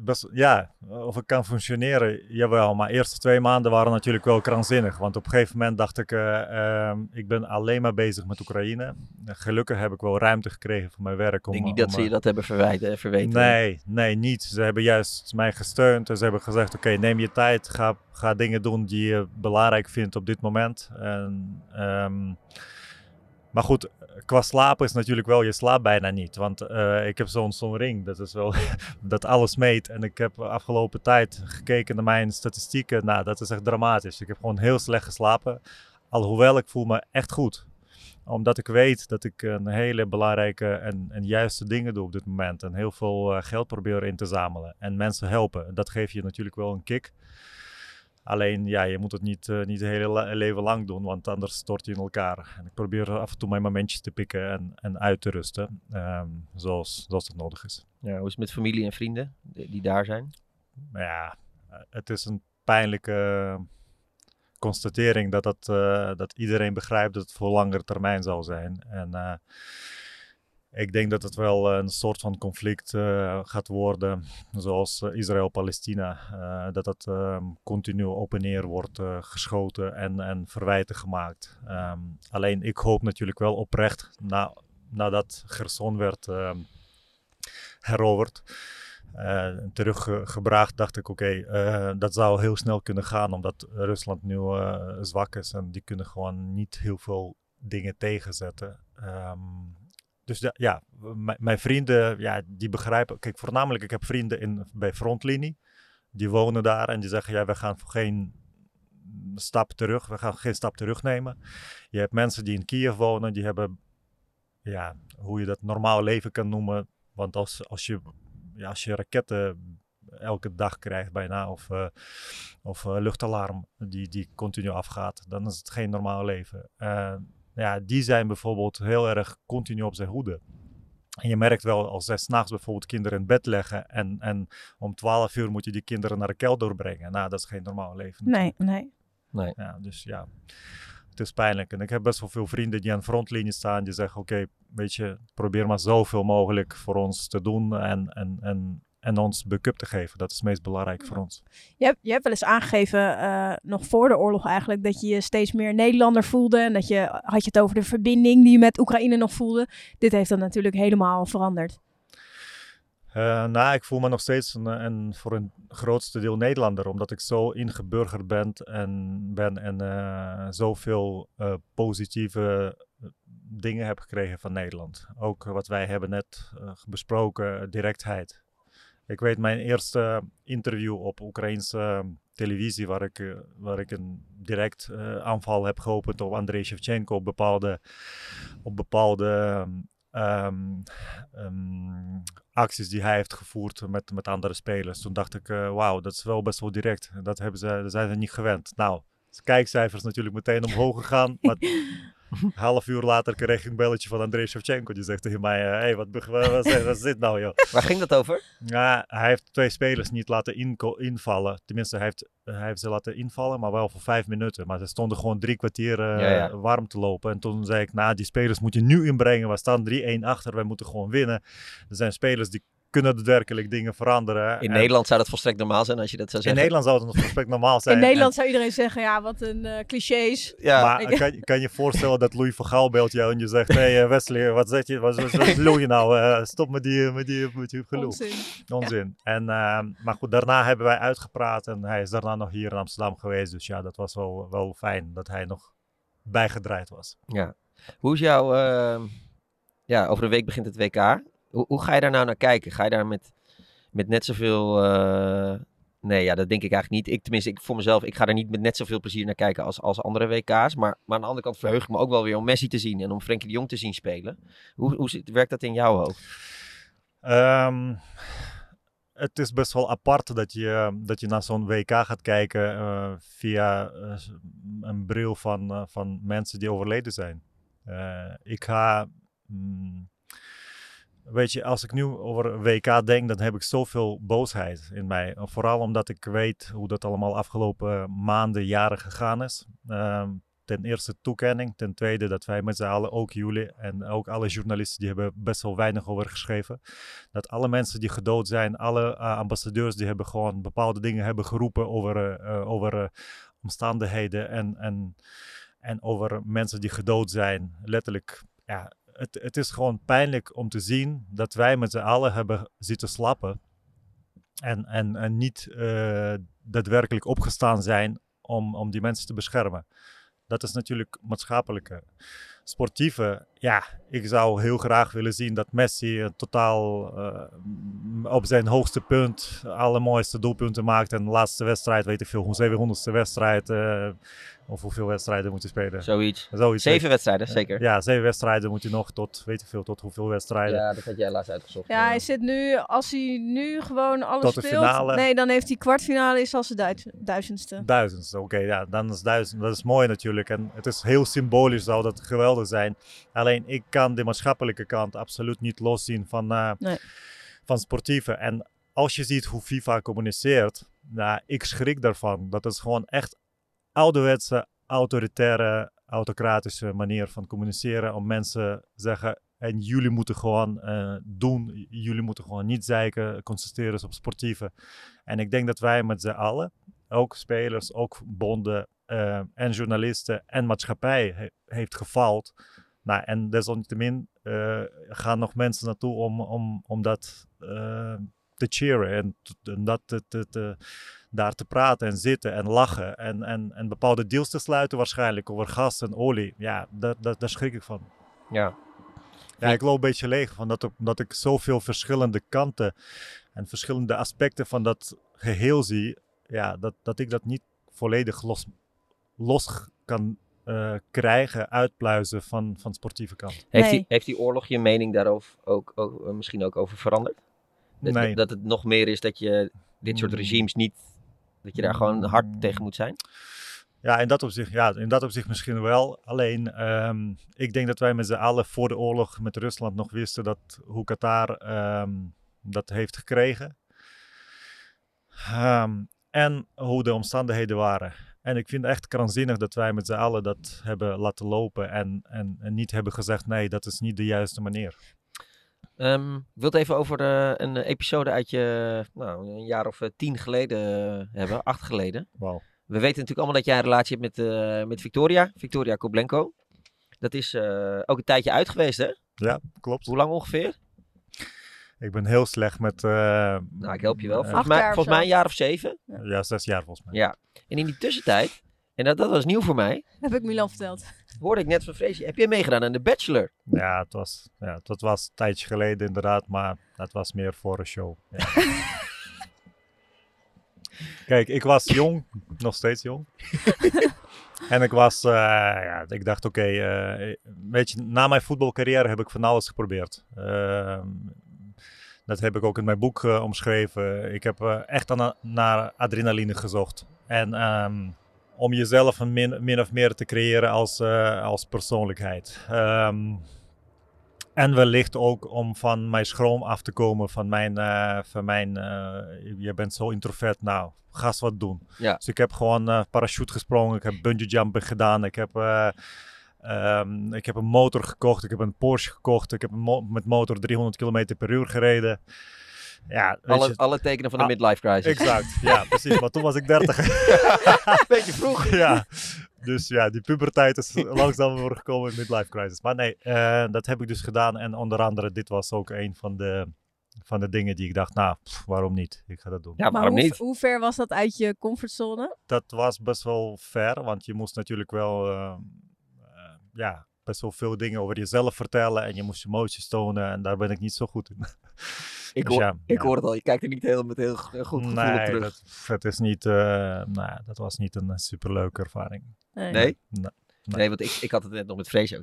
best, ja, of ik kan functioneren, jawel. Maar de eerste twee maanden waren natuurlijk wel krankzinnig. Want op een gegeven moment dacht ik, uh, ik ben alleen maar bezig met Oekraïne. Gelukkig heb ik wel ruimte gekregen voor mijn werk. Om, ik denk niet dat ze je dat hebben verwijten, verweten. Nee, nee, niet. Ze hebben juist mij gesteund. En ze hebben gezegd, oké, okay, neem je tijd. Ga, ga dingen doen die je belangrijk vindt op dit moment. En, um, maar goed, qua slapen is natuurlijk wel, je slaapt bijna niet. Want uh, ik heb zo'n zo'n ring, dat is wel, dat alles meet. En ik heb afgelopen tijd gekeken naar mijn statistieken. Nou, dat is echt dramatisch. Ik heb gewoon heel slecht geslapen. Alhoewel, ik voel me echt goed. Omdat ik weet dat ik een hele belangrijke en, en juiste dingen doe op dit moment. En heel veel uh, geld probeer in te zamelen. En mensen helpen. Dat geeft je natuurlijk wel een kick. Alleen, ja, je moet het niet, uh, niet het hele leven lang doen, want anders stort je in elkaar. En ik probeer af en toe mijn momentjes te pikken en, en uit te rusten, um, zoals, zoals het nodig is. Ja, hoe is het met familie en vrienden die, die daar zijn? Ja, het is een pijnlijke constatering dat, dat, uh, dat iedereen begrijpt dat het voor langere termijn zal zijn. En uh, ik denk dat het wel een soort van conflict uh, gaat worden, zoals uh, Israël-Palestina. Uh, dat het um, continu op en neer wordt geschoten en, en verwijten gemaakt. Um, alleen ik hoop natuurlijk wel oprecht, na, nadat Gerson werd um, heroverd, teruggebracht, dacht ik oké, dat zou heel snel kunnen gaan, omdat Rusland nu zwak is en die kunnen gewoon niet heel veel dingen tegenzetten. Dus ja, mijn vrienden, ja, die begrijpen. Kijk, voornamelijk, ik heb vrienden in, bij frontlinie. Die wonen daar en die zeggen: ja, we gaan geen stap terug. We gaan geen stap terug nemen. Je hebt mensen die in Kiev wonen, die hebben, ja, hoe je dat normaal leven kan noemen. Want als, als, je, ja, als je raketten elke dag krijgt bijna, of, uh, of uh, luchtalarm die, die continu afgaat, dan is het geen normaal leven. Uh, ja, die zijn bijvoorbeeld heel erg continu op zijn hoede. En je merkt wel als zij s'nachts bijvoorbeeld kinderen in bed leggen en, en om 12 uur moet je die kinderen naar de kelder brengen. Nou, dat is geen normaal leven. Nee, nee. nee. Ja, dus ja, het is pijnlijk. En ik heb best wel veel vrienden die aan de frontlinie staan. Die zeggen, oké, weet je, probeer maar zoveel mogelijk voor ons te doen. En, en, en en ons backup te geven. Dat is het meest belangrijk voor ons. Je hebt, je hebt wel eens aangegeven, uh, nog voor de oorlog eigenlijk, dat je je steeds meer Nederlander voelde. En dat je, had je het over de verbinding die je met Oekraïne nog voelde. Dit heeft dan natuurlijk helemaal veranderd. Uh, nou, ik voel me nog steeds een, een, voor een grootste deel Nederlander, omdat ik zo ingeburgerd ben en, ben en uh, zoveel uh, positieve dingen heb gekregen van Nederland. Ook wat wij hebben net besproken, directheid. Ik weet mijn eerste interview op Oekraïnse televisie, waar ik, uh, waar ik een direct uh, aanval heb geopend op Andrei Shevchenko op bepaalde, op bepaalde um, um, acties die hij heeft gevoerd met, met andere spelers. Toen dacht ik, uh, wauw, dat is wel best wel direct. Dat, hebben ze, dat zijn ze niet gewend. Nou, kijkcijfers natuurlijk meteen omhoog gegaan. Maar half uur later kreeg ik een belletje van Andrei Shevchenko. Die zegt tegen mij, hé, eh, hey, wat, wat, wat, is dit nou, joh? Waar ging dat over? Ja, hij heeft twee spelers niet laten invallen. Tenminste, hij heeft, hij heeft ze laten invallen, maar wel voor vijf minuten. Maar ze stonden gewoon drie kwartier uh, ja, ja. warm te lopen. En toen zei ik, nou, die spelers moet je nu inbrengen. We staan 3-1 achter, wij moeten gewoon winnen. Er zijn spelers die kunnen daadwerkelijk dingen veranderen. In Nederland zou dat volstrekt normaal zijn als je dat zou zeggen. In Nederland zou het nog volstrekt normaal zijn. In Nederland zou iedereen zeggen, ja, wat een uh, clichés. Ja. Maar kan, kan je voorstellen dat Louis van Gaal belt jou en je zegt, hey uh, Wesley, wat zeg je, wat, wat, wat lul je nou? Uh, stop met die, met die, met die gelul. Onzin. Onzin. Ja. En, maar goed, daarna hebben wij uitgepraat en hij is daarna nog hier in Amsterdam geweest. Dus ja, dat was wel, wel fijn dat hij nog bijgedraaid was. Ja. Hoe is jouw, ja, over een week begint het WK. Hoe, ga je daar nou naar kijken? Ga je daar met, met net zoveel. Uh, nee, ja, dat denk ik eigenlijk niet. Ik, tenminste, ik, voor mezelf, ik ga er niet met net zoveel plezier naar kijken als, als andere WK's. Maar, maar aan de andere kant verheug ik me ook wel weer om Messi te zien en om Frenkie de Jong te zien spelen. Hoe, hoe zit, werkt dat in jouw hoofd? Um, het is best wel apart dat je, dat je naar zo'n WK gaat kijken uh, via uh, een bril van, van mensen die overleden zijn. ik ga. Mm, Weet je, als ik nu over WK denk, dan heb ik zoveel boosheid in mij. Vooral omdat ik weet hoe dat allemaal afgelopen maanden, jaren gegaan is. Uh, ten eerste toekenning. Ten tweede dat wij met z'n allen, ook jullie en ook alle journalisten, die hebben best wel weinig over geschreven. Dat alle mensen die gedood zijn, alle uh, ambassadeurs, die hebben gewoon bepaalde dingen hebben geroepen over, uh, over omstandigheden en, en, en over mensen die gedood zijn. Letterlijk, ja, het, het is gewoon pijnlijk om te zien dat wij met z'n allen hebben zitten slappen. En, en, en niet uh, daadwerkelijk opgestaan zijn om, om die mensen te beschermen. Dat is natuurlijk maatschappelijke. Sportieve, ja, ik zou heel graag willen zien dat Messi totaal uh, op zijn hoogste punt alle mooiste doelpunten maakt. En de laatste wedstrijd, weet ik veel, 700ste wedstrijd. Uh, of hoeveel wedstrijden moet hij spelen? Zoiets. Zoiets. Zeven wedstrijden, zeker. Ja, zeven wedstrijden moet hij nog tot, weet ik veel, tot hoeveel wedstrijden. Ja, dat had jij laatst uitgezocht. Ja, hij zit nu, als hij nu gewoon alles tot speelt. Finale. Nee, dan heeft hij kwartfinale is als de duizendste. Duizendste, oké. Okay, ja, dan is duizend. Dat is mooi natuurlijk. En het is heel symbolisch, zou dat geweldig zijn. Alleen ik kan de maatschappelijke kant absoluut niet loszien van, uh, nee. van sportieve. En als je ziet hoe FIFA communiceert, nou, ik schrik daarvan. Dat is gewoon echt ouderwetse, autoritaire, autocratische manier van communiceren. Om mensen zeggen, en jullie moeten gewoon uh, doen, jullie moeten gewoon niet zeiken, concentreren op sportieve. En ik denk dat wij met z'n allen, ook spelers, ook bonden uh, en journalisten en maatschappij, he heeft gefaald. Nou, en desalniettemin uh, gaan nog mensen naartoe om, om, om dat te cheeren en, en dat te, te, te daar te praten en zitten en lachen en, en, en bepaalde deals te sluiten waarschijnlijk over gas en olie. Ja, dat, dat, daar schrik ik van. Ja. Ja, ik loop een beetje leeg van dat, dat ik zoveel verschillende kanten en verschillende aspecten van dat geheel zie. Ja, dat, dat ik dat niet volledig los, los kan uh, krijgen, uitpluizen van, van sportieve kant. Heeft, die, heeft die oorlog je mening daarover ook, ook, misschien ook over veranderd? Dat, nee. dat het nog meer is dat je dit soort regimes niet dat je daar gewoon hard tegen moet zijn? Ja, in dat opzicht, ja, in dat opzicht misschien wel. Alleen, um, ik denk dat wij met z'n allen voor de oorlog met Rusland nog wisten dat hoe Qatar um, dat heeft gekregen. Um, en hoe de omstandigheden waren. En ik vind het echt krankzinnig dat wij met z'n allen dat hebben laten lopen en, en, en, niet hebben gezegd: nee, dat is niet de juiste manier. Um, ik wil het even over uh, een episode uit je, nou, een jaar of uh, tien geleden uh, hebben, acht geleden. Wow. We weten natuurlijk allemaal dat jij een relatie hebt met, met Victoria, Victoria Koblenko. Dat is ook een tijdje uit geweest, hè? Ja, klopt. Hoe lang ongeveer? Ik ben heel slecht met... nou, ik help je wel. Volgens, mij, volgens mij een jaar of zeven. Ja. ja, zes jaar volgens mij. Ja. En in die tussentijd, en dat, dat was nieuw voor mij. Heb ik Milan verteld. Hoorde ik net van Freesje. Heb jij meegedaan aan de Bachelor? Ja, het was, ja, dat was een tijdje geleden inderdaad, maar dat was meer voor een show. Ja. Kijk, ik was jong, nog steeds jong. en ik was, uh, ja, ik dacht oké, okay, uh, weet je, na mijn voetbalcarrière heb ik van alles geprobeerd. Uh, dat heb ik ook in mijn boek uh, omschreven. Ik heb echt aan, naar adrenaline gezocht. En um, om jezelf een min, min of meer te creëren als, uh, als persoonlijkheid. Um, en wellicht ook om van mijn schroom af te komen, van mijn, uh, van mijn uh, je bent zo introvert, nou, ga eens wat doen. Ja. Dus ik heb gewoon uh, parachute gesprongen, ik heb bungee jumping gedaan, ik heb, um, ik heb een motor gekocht, ik heb een Porsche gekocht, ik heb mo met motor 300 km per uur gereden. Ja, alle, je, alle tekenen van de ah, midlife crisis. Exact, ja, precies. Maar toen was ik 30. Beetje vroeg. ja, dus ja, die puberteit is langzaam voor gekomen in midlife crisis. Maar nee, uh, dat heb ik dus gedaan. En onder andere, dit was ook een van de, van de dingen die ik dacht, nou, pff, waarom niet? Ik ga dat doen. Ja, waarom hoe, niet? Hoe ver was dat uit je comfortzone? Dat was best wel ver, want je moest natuurlijk wel, uh, ja, best wel veel dingen over jezelf vertellen. En je moest emoties tonen en daar ben ik niet zo goed in. Ik, hoor, ja, ik ja. hoor het al, je kijkt er niet heel, met heel goed gevoel nee, op terug. Dat, het is niet, uh, nee, dat was niet een superleuke ervaring. Nee? Nee, nee. nee want ik, ik had het net nog met Vrees.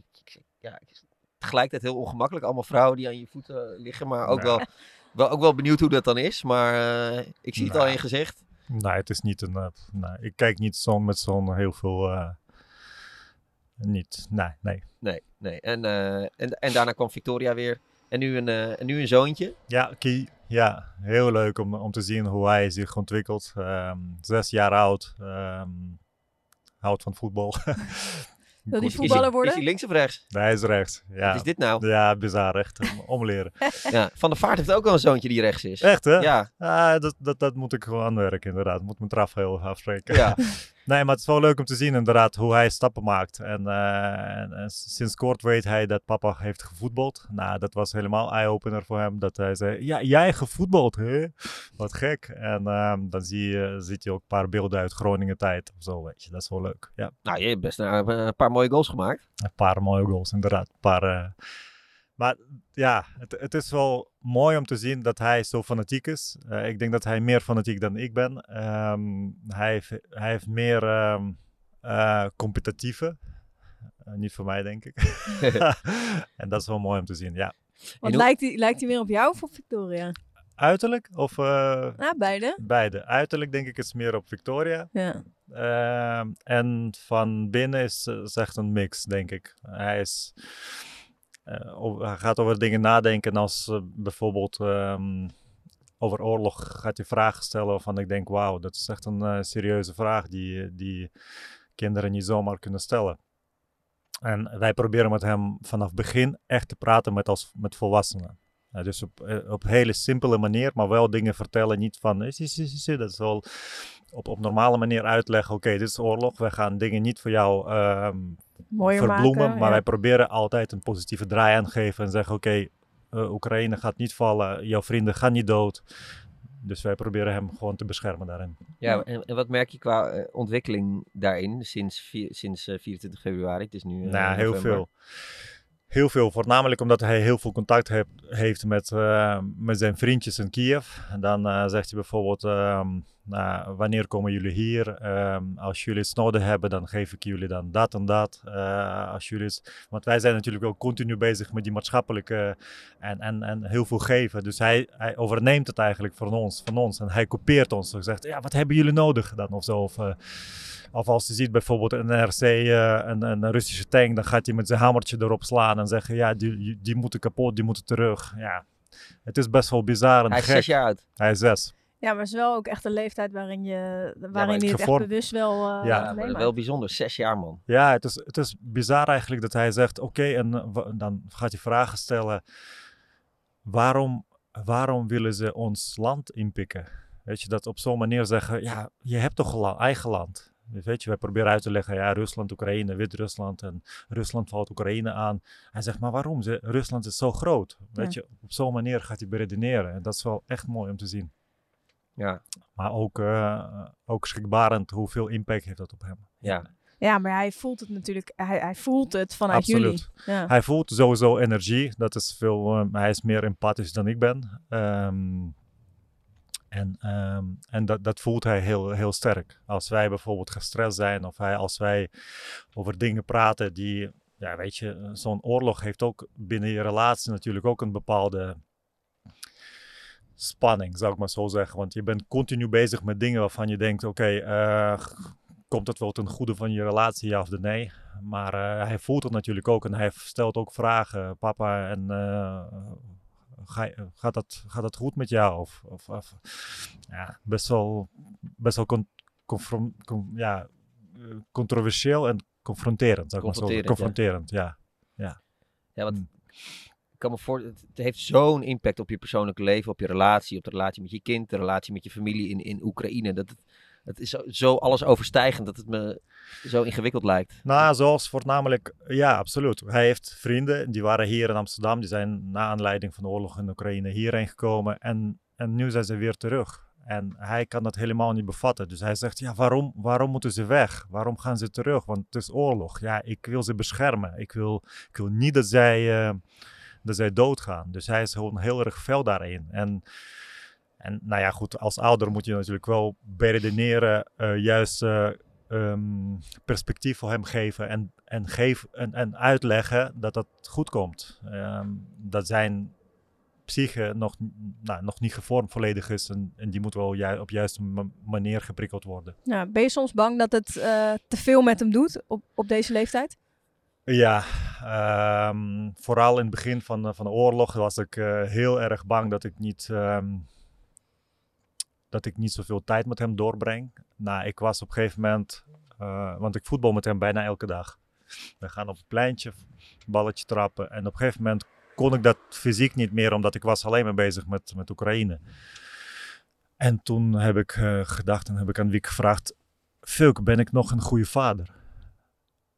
Ja, tegelijkertijd heel ongemakkelijk. Allemaal vrouwen die aan je voeten liggen, maar ook, wel, wel, ook wel benieuwd hoe dat dan is. Maar uh, ik zie het al in je gezicht. Nee, het is niet een. Uh, nee, ik kijk niet zo met zo'n heel veel. Niet, nee, nee. Nee, nee. En, en, en daarna kwam Victoria weer. En nu een, uh, en nu een zoontje? Ja, Kie. Ja, heel leuk om, om te zien hoe hij zich ontwikkelt. Um, zes jaar oud. Um, houdt van voetbal. Wil die voetballer worden? is hij links of rechts? Nee, hij is rechts. Ja. Wat is dit nou? Ja, bizar, echt. om- Omleren. Ja, Van der Vaart heeft ook wel een zoontje die rechts is. Echt, hè? Ja. Ah, dat, dat, dat moet ik gewoon aanwerken, inderdaad. Moet mijn traf heel afspreken. Ja. nee, maar het is wel leuk om te zien, inderdaad, hoe hij stappen maakt. En, eh, en, en sinds kort weet hij dat papa heeft gevoetbald. Nou, dat was helemaal eye-opener voor hem. Dat hij zei, ja, jij gevoetbald, hè? Wat gek. En ehm, dan zie je, ziet hij ook een paar beelden uit Groningen tijd of zo, weet je. Dat is wel leuk, ja. Nou, je hebt best een, een paar mooie goals gemaakt. Een paar mooie goals, inderdaad. Een paar, eh, Maar ja, het, het is wel mooi om te zien dat hij zo fanatiek is. Eh, ik denk dat hij meer fanatiek dan ik ben. Ehm, hij, heeft, hij heeft meer ehm, eh, competitieve. Eh, niet voor mij, denk ik. en dat is wel mooi om te zien, ja. Want lijkt hij, lijkt hij meer op jou of op Victoria? Uiterlijk of... eh, Ja, beide. Beide. Uiterlijk denk ik is meer op Victoria. Ja. Ehm, en van binnen is, is echt een mix, denk ik. Hij, is, over- hij gaat over dingen nadenken als eh, bijvoorbeeld ehm, over oorlog gaat hij vragen stellen waarvan ik denk, wauw, dat is echt een eh, serieuze vraag die, eh, die kinderen niet zomaar kunnen stellen. En wij proberen met hem vanaf begin echt te praten met, als, met volwassenen. Dus op, eh, op hele simpele manier, maar wel dingen vertellen. Niet van, eh, zie, zie, zie, zie, dat is op, op normale manier uitleggen. Oké, dit is oorlog. Wij gaan dingen niet voor jou ehm, Mooier verbloemen. maken, maar ja. wij proberen altijd een positieve draai aan te geven. En zeggen, oké, eh, Oekraïne gaat niet vallen. Jouw vrienden gaan niet dood. Dus wij proberen hem gewoon te beschermen daarin. Ja, en, en wat merk je qua eh, ontwikkeling daarin sinds, vier- sinds eh, 24 februari? Het is nu. eh, Nou, heel veel. Heel veel, voornamelijk omdat hij heel veel contact heeft, heeft met, eh, met zijn vriendjes in Kiev. Dan eh, zegt hij bijvoorbeeld, ehm, nou, wanneer komen jullie hier? Ehm, als jullie het nodig hebben, dan geef ik jullie dan dat en dat. Eh, als jullie want wij zijn natuurlijk ook continu bezig met die maatschappelijke en, en, en heel veel geven. Dus hij, hij overneemt het eigenlijk van ons, van ons en hij kopieert ons. Hij zegt, ja, wat hebben jullie nodig dan of zo? Of, of als je ziet bijvoorbeeld een NRC, eh, een, een Russische tank, dan gaat hij met zijn hamertje erop slaan en zeggen, ja, die, die moeten kapot, die moeten terug. Ja, het is best wel bizar en Hij is gek. zes jaar oud. Hij is zes. Ja, maar het is wel ook echt een leeftijd waarin je, waarin je het echt bewust wel Ja, uh, maar Maar wel bijzonder, zes jaar man. Ja, het is, het is bizar eigenlijk dat hij zegt, oké, en dan gaat hij vragen stellen, waarom, waarom willen ze ons land inpikken? Weet je, dat op zo'n manier zeggen, ja, je hebt toch een la- eigen land. Dus weet je, wij proberen uit te leggen, ja, Rusland, Oekraïne, Wit-Rusland en Rusland valt Oekraïne aan. Hij zegt, maar waarom? Ze, Rusland is zo groot. Weet Ja. je, op zo'n manier gaat hij beredeneren. En dat is wel echt mooi om te zien. Ja. Maar ook, eh, ook schrikbarend hoeveel impact heeft dat op hem. Ja. Ja, maar hij voelt het natuurlijk, hij, hij voelt het vanuit Absoluut. jullie. Ja. Hij voelt sowieso energie. Dat is veel, eh, hij is meer empathisch dan ik ben. Ehm, en ehm, en dat, dat voelt hij heel, heel sterk. Als wij bijvoorbeeld gestrest zijn of hij, als wij over dingen praten die, ja, weet je, zo'n oorlog heeft ook binnen je relatie natuurlijk ook een bepaalde spanning, zou ik maar zo zeggen. Want je bent continu bezig met dingen waarvan je denkt, oké, eh, komt het wel ten goede van je relatie, ja of nee? Maar eh, hij voelt het natuurlijk ook en hij stelt ook vragen. Papa, en eh, ga, je- gaat, dat, gaat dat goed met jou? Of, of, of- ja, best wel, best wel con- confron- con- ja, eh, controversieel en confronterend, zou ik maar zo. Confronterend, Confronterend, ja. ja. Ja, want Mm. ik kan me voor, het het heeft zo'n impact op je persoonlijke leven, op je relatie, op de relatie met je kind, de relatie met je familie in, in Oekraïne. Dat het, het is zo, zo alles overstijgend dat het me zo ingewikkeld lijkt. Nou, zoals voornamelijk, ja, absoluut. Hij heeft vrienden, die waren hier in Amsterdam. Die zijn na aanleiding van de oorlog in Oekraïne hierheen gekomen. En, en nu zijn ze weer terug. En hij kan dat helemaal niet bevatten. Dus hij zegt, ja, waarom, waarom moeten ze weg? Waarom gaan ze terug? Want het is oorlog. Ja, ik wil ze beschermen. Ik wil, ik wil niet dat zij, eh, dat zij doodgaan. Dus hij is gewoon heel erg fel daarin. En, en nou ja, goed, als ouder moet je natuurlijk wel beredeneren, eh, juist eh, ehm, perspectief voor hem geven en, en, geef, en, en uitleggen dat dat goed komt. Ehm, dat zijn psyche nog, nou, nog niet gevormd volledig is en, en die moet wel ju op juiste ma- manier geprikkeld worden. Ja, ben je soms bang dat het eh, te veel met hem doet op, op deze leeftijd? Ja, ehm, vooral in het begin van, de- van de oorlog was ik heel erg bang dat ik niet, dat ik niet zoveel tijd met hem doorbreng. Nou, ik was op een gegeven moment, eh, want ik voetbal met hem bijna elke dag. We gaan op het pleintje balletje trappen. En op een gegeven moment kon ik dat fysiek niet meer, omdat ik was alleen maar bezig met, met Oekraïne. En toen heb ik uh, gedacht en heb ik aan Wiek gevraagd, Fulk, ben ik nog een goede vader?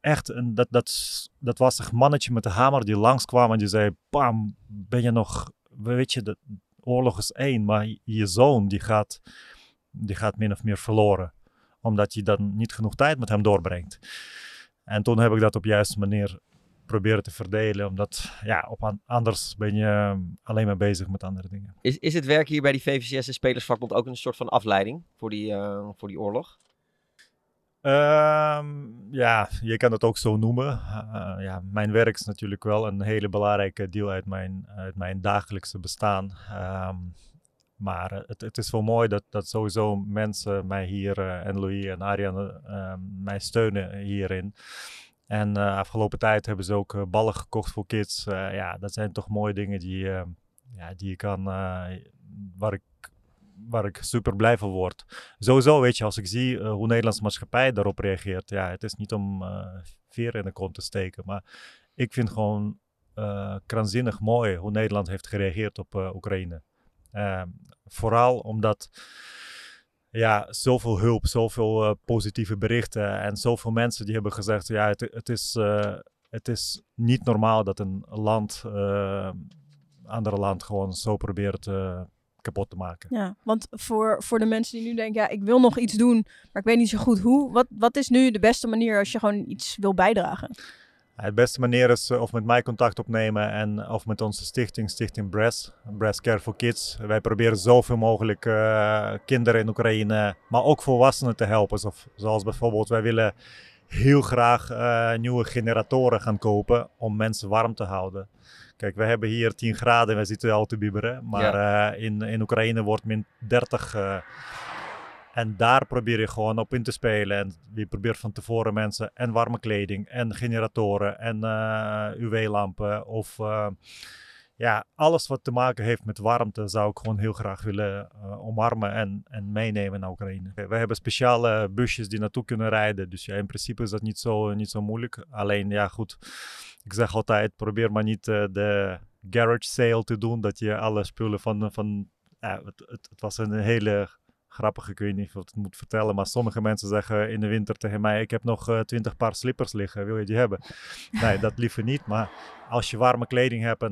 Echt, dat, dat, dat was een mannetje met de hamer die langskwam en die zei, pam, ben je nog, weet je, de oorlog is één, maar je zoon die gaat, die gaat min of meer verloren. Omdat je dan niet genoeg tijd met hem doorbrengt. En toen heb ik dat op de juiste manier proberen te verdelen. Omdat ja, op anders ben je ehm, alleen maar bezig met andere dingen. Is, is het werk hier bij die VVCS en Spelersvakbond ook een soort van afleiding voor die, uh, voor die oorlog? Um, ja, je kan het ook zo noemen. Uh, ja, mijn werk is natuurlijk wel een hele belangrijke deel uit mijn, uit mijn dagelijkse bestaan. Um, maar het, het, is wel mooi dat, dat sowieso mensen mij hier, uh, en Louis en Ariane, uh, mij steunen hierin. En uh, afgelopen tijd hebben ze ook ballen gekocht voor kids. Ja, dat zijn toch mooie dingen die, ja, die je kan, waar, ik, waar ik super blij van word. Sowieso, weet je, als ik zie hoe de Nederlandse maatschappij daarop reageert. Ja, het is niet om veer in de kont te steken. Maar ik vind gewoon krankzinnig mooi hoe Nederland heeft gereageerd op Oekraïne. vooral omdat ja, zoveel hulp, zoveel uh, positieve berichten en zoveel mensen die hebben gezegd, ja, het, het is, uh, het is niet normaal dat een land, uh, andere land gewoon zo probeert kapot te maken. Ja, want voor, voor de mensen die nu denken, ja, ik wil nog iets doen, maar ik weet niet zo goed hoe. Wat, wat is nu de beste manier als je gewoon iets wil bijdragen? Het beste manier is of met mij contact opnemen en of met onze stichting, Stichting Breast, Breast Care for Kids. Wij proberen zoveel mogelijk uh, kinderen in Oekraïne, maar ook volwassenen te helpen. Zoals, zoals bijvoorbeeld, wij willen heel graag uh, nieuwe generatoren gaan kopen om mensen warm te houden. Kijk, we hebben hier 10 graden en we zitten al te bibberen, maar ja. uh, in, in Oekraïne wordt min 30 en daar probeer je gewoon op in te spelen. En je probeert van tevoren mensen en warme kleding en generatoren en uh, UV-lampen of uh, ja, alles wat te maken heeft met warmte zou ik gewoon heel graag willen uh, omarmen en, en meenemen naar Oekraïne. We hebben speciale busjes die naartoe kunnen rijden. Dus ja, in principe is dat niet zo, niet zo moeilijk. Alleen ja, goed. Ik zeg altijd, probeer maar niet de garage sale te doen. Dat je alle spullen van, van ja, het, het, was een hele grappig, ik weet niet of ik het moet vertellen, maar sommige mensen zeggen in de winter tegen mij: Ik heb nog uh, twintig paar slippers liggen, wil je die hebben? nee, dat liever niet. Maar als je warme kleding hebt,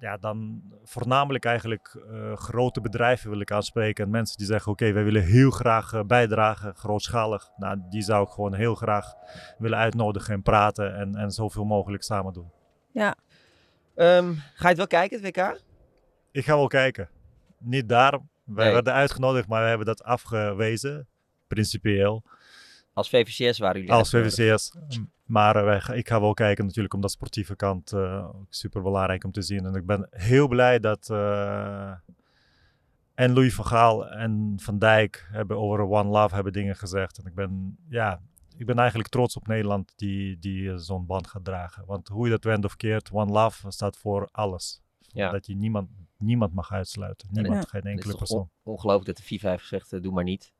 ja, dan voornamelijk eigenlijk uh, grote bedrijven wil ik aanspreken. En mensen die zeggen: Oké, okay, wij willen heel graag uh, bijdragen, grootschalig. Nou, die zou ik gewoon heel graag willen uitnodigen en praten en, en zoveel mogelijk samen doen. Ja. Um, ga je het wel kijken, het WK? Ik ga wel kijken. Niet daar, wij nee. werden uitgenodigd, maar we hebben dat afgewezen, principieel. Als VVCS waren jullie Als VVCS. Maar wij, ik ga wel kijken natuurlijk om dat sportieve kant uh, super belangrijk om te zien. En ik ben heel blij dat uh, en Louis van Gaal en Van Dijk hebben over One Love hebben dingen gezegd. En ik ben, ja, ik ben eigenlijk trots op Nederland die, die zo'n band gaat dragen. Want hoe je dat went of keert, One Love staat voor alles. Ja. Dat je niemand niemand mag uitsluiten. Niemand, ja. geen enkele persoon. On ongelooflijk dat de FIFA heeft gezegd, doe maar niet.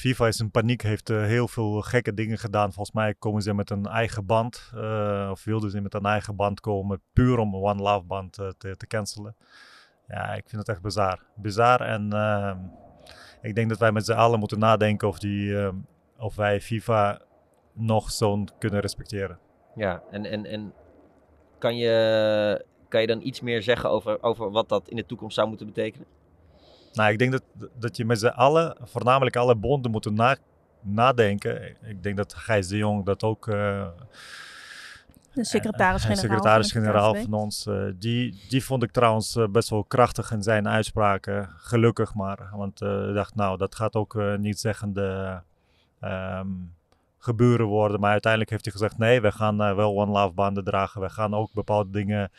FIFA is in paniek, heeft uh, heel veel gekke dingen gedaan. Volgens mij komen ze met een eigen band, uh, of wilden ze met een eigen band komen, puur om One Love band te, te, cancelen. Ja, ik vind het echt bizar. Bizar en ehm, ik denk dat wij met z'n allen moeten nadenken of, die, ehm, of wij FIFA nog zo'n kunnen respecteren. Ja, en, en, en kan je kan je dan iets meer zeggen over, over wat dat in de toekomst zou moeten betekenen? Nou, ik denk dat, dat je met z'n allen, voornamelijk alle bonden, moeten na, nadenken. Ik denk dat Gijs de Jong dat ook... Uh, de secretaris-generaal secretaris-generaal van, van, ons. Uh, die, die vond ik trouwens uh, best wel krachtig in zijn uitspraken. Gelukkig maar. Want ik dacht, nou, dat gaat ook niet zeggende um, gebeuren worden. Maar uiteindelijk heeft hij gezegd: nee, we gaan wel One Love banden dragen. We gaan ook bepaalde dingen,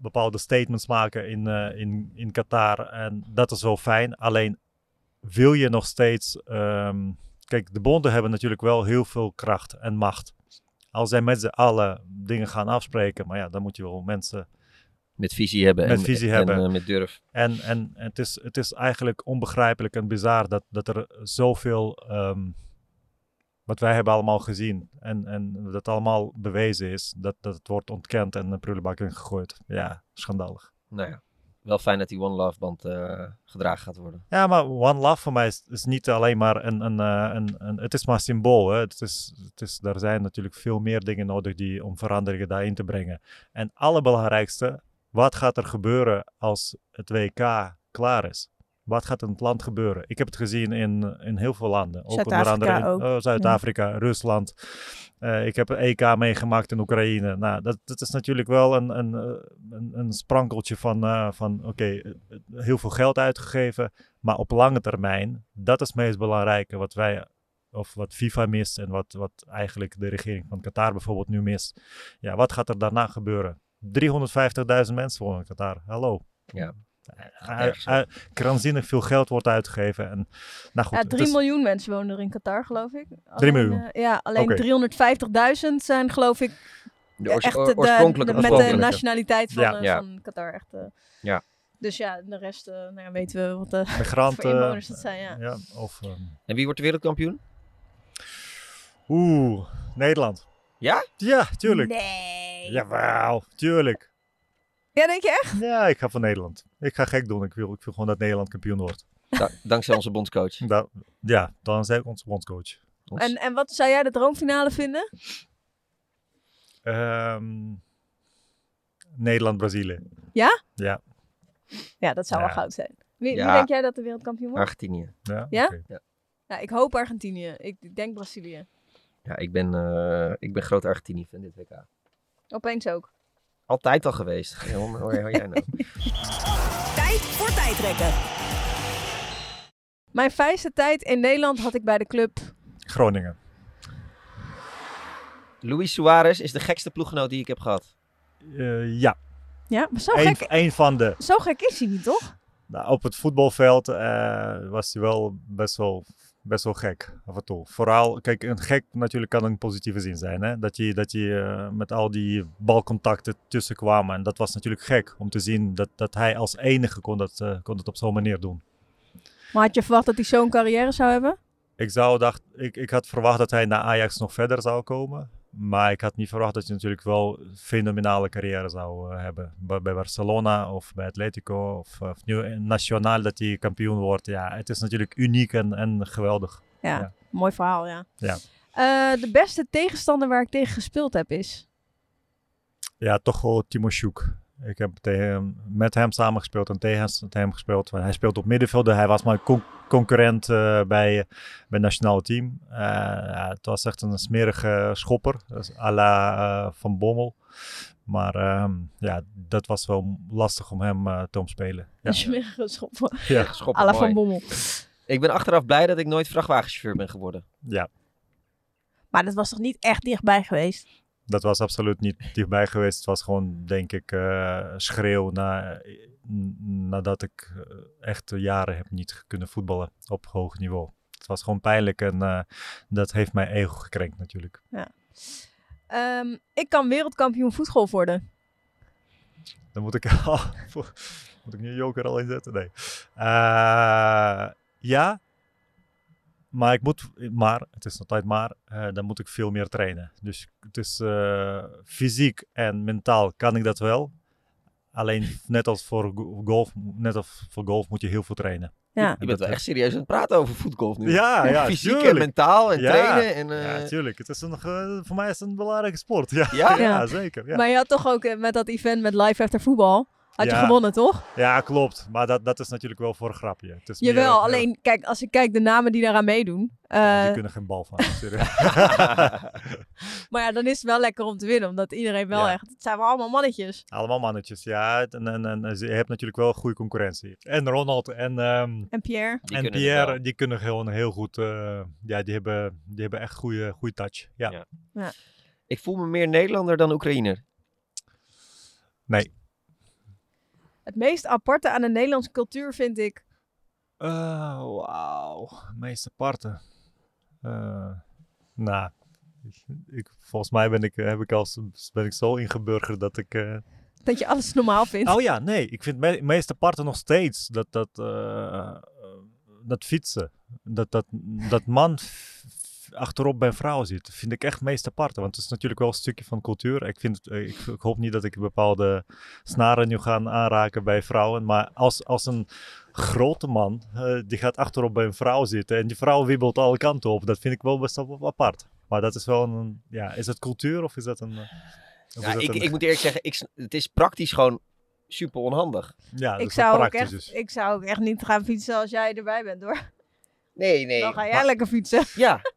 bepaalde statements maken in, uh, in, in Qatar. En dat is wel fijn. Alleen wil je nog steeds. Um, kijk, de bonden hebben natuurlijk wel heel veel kracht en macht. Als zij met z'n allen dingen gaan afspreken, maar ja, dan moet je wel mensen met visie hebben. Met en, visie en, hebben. En, uh, met durf. En, en het, is, het is eigenlijk onbegrijpelijk en bizar dat, dat er zoveel um, wat wij hebben allemaal gezien en, en dat allemaal bewezen is, dat, dat het wordt ontkend en de prullenbak ingegooid. Ja, schandalig. Nou ja, wel fijn dat die One Love band uh, gedragen gaat worden. Ja, maar One Love voor mij is, is niet alleen maar een, een, uh, een, een, Het is maar symbool. Hè. Het is, het is, er zijn natuurlijk veel meer dingen nodig die, om veranderingen daarin te brengen. En allerbelangrijkste, wat gaat er gebeuren als het WK klaar is? Wat gaat in het land gebeuren? Ik heb het gezien in, in heel veel landen. Ook onder andere in oh, Zuid-Afrika, ja. Rusland. Uh, ik heb een EK meegemaakt in Oekraïne. Nou, dat, dat is natuurlijk wel een, een, een, een sprankeltje van, uh, van oké, okay, heel veel geld uitgegeven. Maar op lange termijn, dat is het meest belangrijke wat wij, of wat FIFA mist en wat, wat eigenlijk de regering van Qatar bijvoorbeeld nu mist. Ja, wat gaat er daarna gebeuren? 350.000 mensen wonen in Qatar. Hallo. Ja. Uh, uh, krankzinnig veel geld wordt uitgegeven. En, nou goed, ja, 3 miljoen mensen wonen er in Qatar, geloof ik. 3 miljoen? Uh, ja, alleen okay. 350.000 zijn, geloof ik, de echt de, oorspronkelijke, de, met de nationaliteit van, ja. ja. van Qatar. Echt, ja. Dus ja, de rest nou ja, weten we wat de Migranten, voor inwoners dat zijn. Ja. ja of, um... En wie wordt de wereldkampioen? Oeh, Nederland. Ja? Ja, tuurlijk. Nee. Jawel, tuurlijk. Ja, denk je echt? Ja, ik ga voor Nederland. Ik ga gek doen. Ik wil, ik wil gewoon dat Nederland kampioen wordt. Da dankzij onze bondscoach. Da ja, dankzij onze bondscoach. Ons. En, en wat zou jij de droomfinale vinden? Um, Nederland-Brazilië. Ja? Ja. Ja, dat zou Ja. wel goud zijn. Wie, Ja. wie denk jij dat de wereldkampioen wordt? Argentinië. Ja? Ja? Ja, ik hoop Argentinië. Ik denk Brazilië. Ja, ik ben, eh, ik ben groot Argentinië-fan dit WK. Opeens ook. Altijd al geweest. Hoe hoor jij nou? Tijd voor tijdrekken. Mijn fijnste tijd in Nederland had ik bij de club. Groningen. Luis Suarez is de gekste ploeggenoot die ik heb gehad. Eh, ja, Ja, maar zo Eén gek, een van de. zo gek is hij niet, toch? Nou, op het voetbalveld eh, was hij wel best, wel best wel gek af en toe. Vooral, kijk, een gek natuurlijk kan een positieve zin zijn. Hè? Dat je, dat je eh, met al die balcontacten tussen kwam. En dat was natuurlijk gek om te zien dat, dat hij als enige kon dat, eh, kon dat op zo'n manier doen. Maar had je verwacht dat hij zo'n carrière zou hebben? Ik, zou dacht, ik, ik had verwacht dat hij naar Ajax nog verder zou komen. Maar ik had niet verwacht dat hij natuurlijk wel een fenomenale carrière zou eh, hebben. Bij, bij Barcelona of bij Atletico of, of nu nationaal dat hij kampioen wordt. Ja, het is natuurlijk uniek en, en geweldig. Ja, Ja. mooi verhaal, ja. Ja. Eh, de beste tegenstander waar ik tegen gespeeld heb is. Ja, toch wel Timo Sjoek. Ik heb tegen met hem samengespeeld en tegen hem gespeeld. Hij speelt op middenveld. Hij was mijn concurrent eh, bij, bij het nationale team. Eh, ja, het was echt een smerige schopper. Dus à la eh, Van Bommel. Maar ehm, ja, dat was wel lastig om hem eh, te omspelen. Ja. Een smerige schop. Ja. Schoppen, à la mooi. Van Bommel. Ik ben achteraf blij dat ik nooit vrachtwagenchauffeur ben geworden. ja, Maar dat was toch niet echt dichtbij geweest? dat was absoluut niet dichtbij geweest. Het was gewoon, denk ik, eh, schreeuw na, nadat ik eh, echt jaren heb niet kunnen voetballen op hoog niveau. Het was gewoon pijnlijk en eh, dat heeft mijn ego gekrenkt natuurlijk. Ehm, ik kan wereldkampioen voetgolf worden. Dan moet ik, al, moet ik nu Joker al inzetten? Nee. Eh, ja, maar ik moet, maar, het is altijd maar, eh, dan moet ik veel meer trainen. Dus het is eh, fysiek en mentaal kan ik dat wel. Alleen net als voor go- golf, net als voor golf moet je heel veel trainen. Ja. Je bent wel echt serieus aan het praten over voetgolf nu. Ja, ja, Fysiek en mentaal en Ja. trainen. En, eh, Ja, tuurlijk. Het is een, eh, voor mij is het een belangrijke sport. Ja, Ja? ja? zeker. Ja. Maar je had toch ook eh, met dat event met live after voetbal. Had je gewonnen, toch? ja, klopt. Maar dat, dat is natuurlijk wel voor een grapje. Het is meer- Jawel, ja, alleen kijk, als ik kijk de namen die daaraan meedoen. eh, die kunnen geen bal van. serieus. maar ja, dan is het wel lekker om te winnen, omdat iedereen wel Ja. echt. Het zijn wel allemaal mannetjes. Allemaal mannetjes, ja. En, en, en je hebt natuurlijk wel goede concurrentie. En Ronald en, ehm, En Pierre. Die en Pierre, die kunnen gewoon heel goed... eh, ja, die hebben, die hebben echt goede, goede touch. Ja. Ja. Ik voel me meer Nederlander dan Oekraïner. Nee. Het meest aparte aan de Nederlandse cultuur vind ik. Eh, Wauw. Meest aparte. Eh, nou, ik, volgens mij ben ik, heb ik als, ben ik zo ingeburgerd dat ik... eh, Dat je alles normaal vindt. Oh ja, nee. Ik vind het me meest aparte nog steeds dat, dat, eh, dat fietsen. Dat, dat, dat man achterop bij vrouwen zit, vind ik echt het meest apart. Want het is natuurlijk wel een stukje van cultuur. Ik, vind het, ik, ik, hoop niet dat ik bepaalde snaren nu ga aanraken bij vrouwen. Maar als, als een grote man, uh, die gaat achterop bij een vrouw zitten en die vrouw wiebelt alle kanten op. Dat vind ik wel best wel apart. Maar dat is wel een, ja, is het cultuur of is dat een... Ja, ik, ik moet eerlijk zeggen, ik, het is praktisch gewoon super onhandig. Ja, ik zou, ook echt, dus. ik zou ook echt niet gaan fietsen als jij erbij bent hoor. Nee, nee. Dan ga jij lekker fietsen. Ja,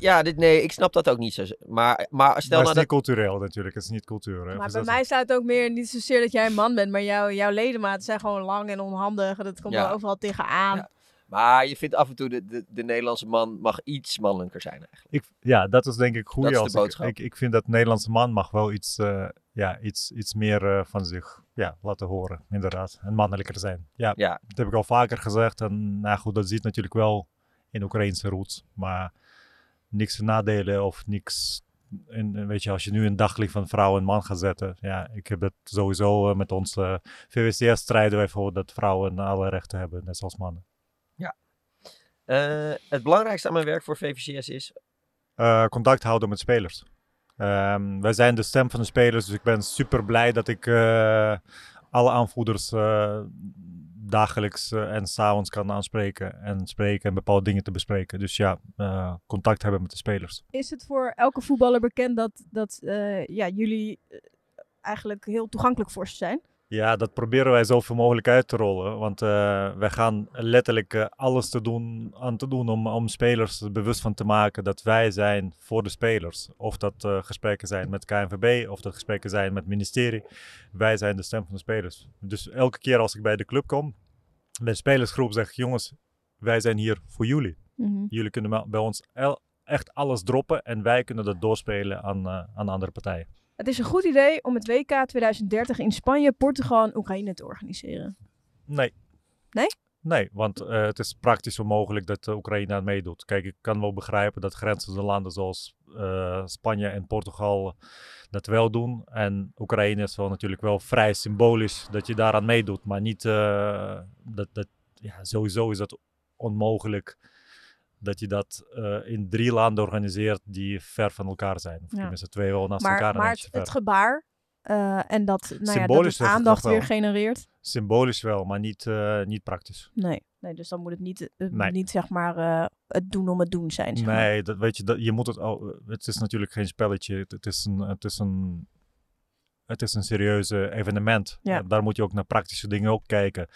ja dit, nee, ik snap dat ook niet zo. Maar, maar stel maar nou het is niet cultureel natuurlijk, het is niet cultuur. Hè? Maar bij mij staat het ook meer niet zozeer dat jij een man bent, maar jouw, jouw ledematen zijn gewoon lang en onhandig. Dat komt ja. wel overal tegenaan. Ja. Maar je vindt af en toe de, de, de, Nederlandse man mag iets mannelijker zijn eigenlijk. Ik, ja, dat is denk ik goed. Dat is de boodschap. Ik, ik, vind dat de Nederlandse man mag wel iets, uh, ja, iets, iets meer uh, van zich ja, laten horen, inderdaad. En mannelijker zijn. Ja, ja, dat heb ik al vaker gezegd. En nou goed, dat ziet natuurlijk wel in Oekraïnse roots. Maar niks nadelen of niks. En, weet je, als je nu een daglicht van vrouw en man gaat zetten. Ja, ik heb het sowieso uh, met onze VWCS strijden wij voor dat vrouwen alle rechten hebben, net zoals mannen. Ja. Uh, het belangrijkste aan mijn werk voor VVCS is? Uh, contact houden met spelers. Um, wij zijn de stem van de spelers, dus ik ben super blij dat ik alle aanvoerders dagelijks uh, en s'avonds kan aanspreken en spreken en bepaalde dingen te bespreken. Dus ja, uh, contact hebben met de spelers. Is het voor elke voetballer bekend dat, dat uh, ja, jullie eigenlijk heel toegankelijk voor ze zijn? Ja, dat proberen wij zoveel mogelijk uit te rollen. Want wij gaan letterlijk alles te doen, aan te doen om, om spelers er bewust van te maken dat wij zijn voor de spelers. Of dat gesprekken zijn met KNVB, of dat gesprekken zijn met het ministerie. Wij zijn de stem van de spelers. Dus elke keer als ik bij de club kom, de spelersgroep zeg jongens, wij zijn hier voor jullie. Mm -hmm. Jullie kunnen bij ons echt alles droppen en wij kunnen dat doorspelen aan, uh, aan andere partijen. Het is een goed idee om het WK 2030 in Spanje, Portugal en Oekraïne te organiseren. Nee. Nee? Nee, want uh, het is praktisch onmogelijk dat uh, Oekraïne aan meedoet. Kijk, ik kan wel begrijpen dat grenzende landen zoals uh, Spanje en Portugal dat wel doen. En Oekraïne is wel natuurlijk wel vrij symbolisch dat je daaraan meedoet. Maar niet, dat, dat, ja, sowieso is dat onmogelijk dat je dat in drie landen organiseert die ver van elkaar zijn. Of ja. tenminste twee wel naast maar, elkaar. Maar het, het gebaar uh, en dat, nou ja, dat het aandacht weer genereert. Symbolisch wel, maar niet, uh, niet praktisch. Nee, nee, dus dan moet het niet, uh, nee. niet zeg maar het doen om het doen zijn. Zeg nee, maar. dat, weet je, dat, je moet het al. Het is natuurlijk geen spelletje. Het, het is een. Het is een het is een serieuze evenement. Ja. daar moet je ook naar praktische dingen ook kijken.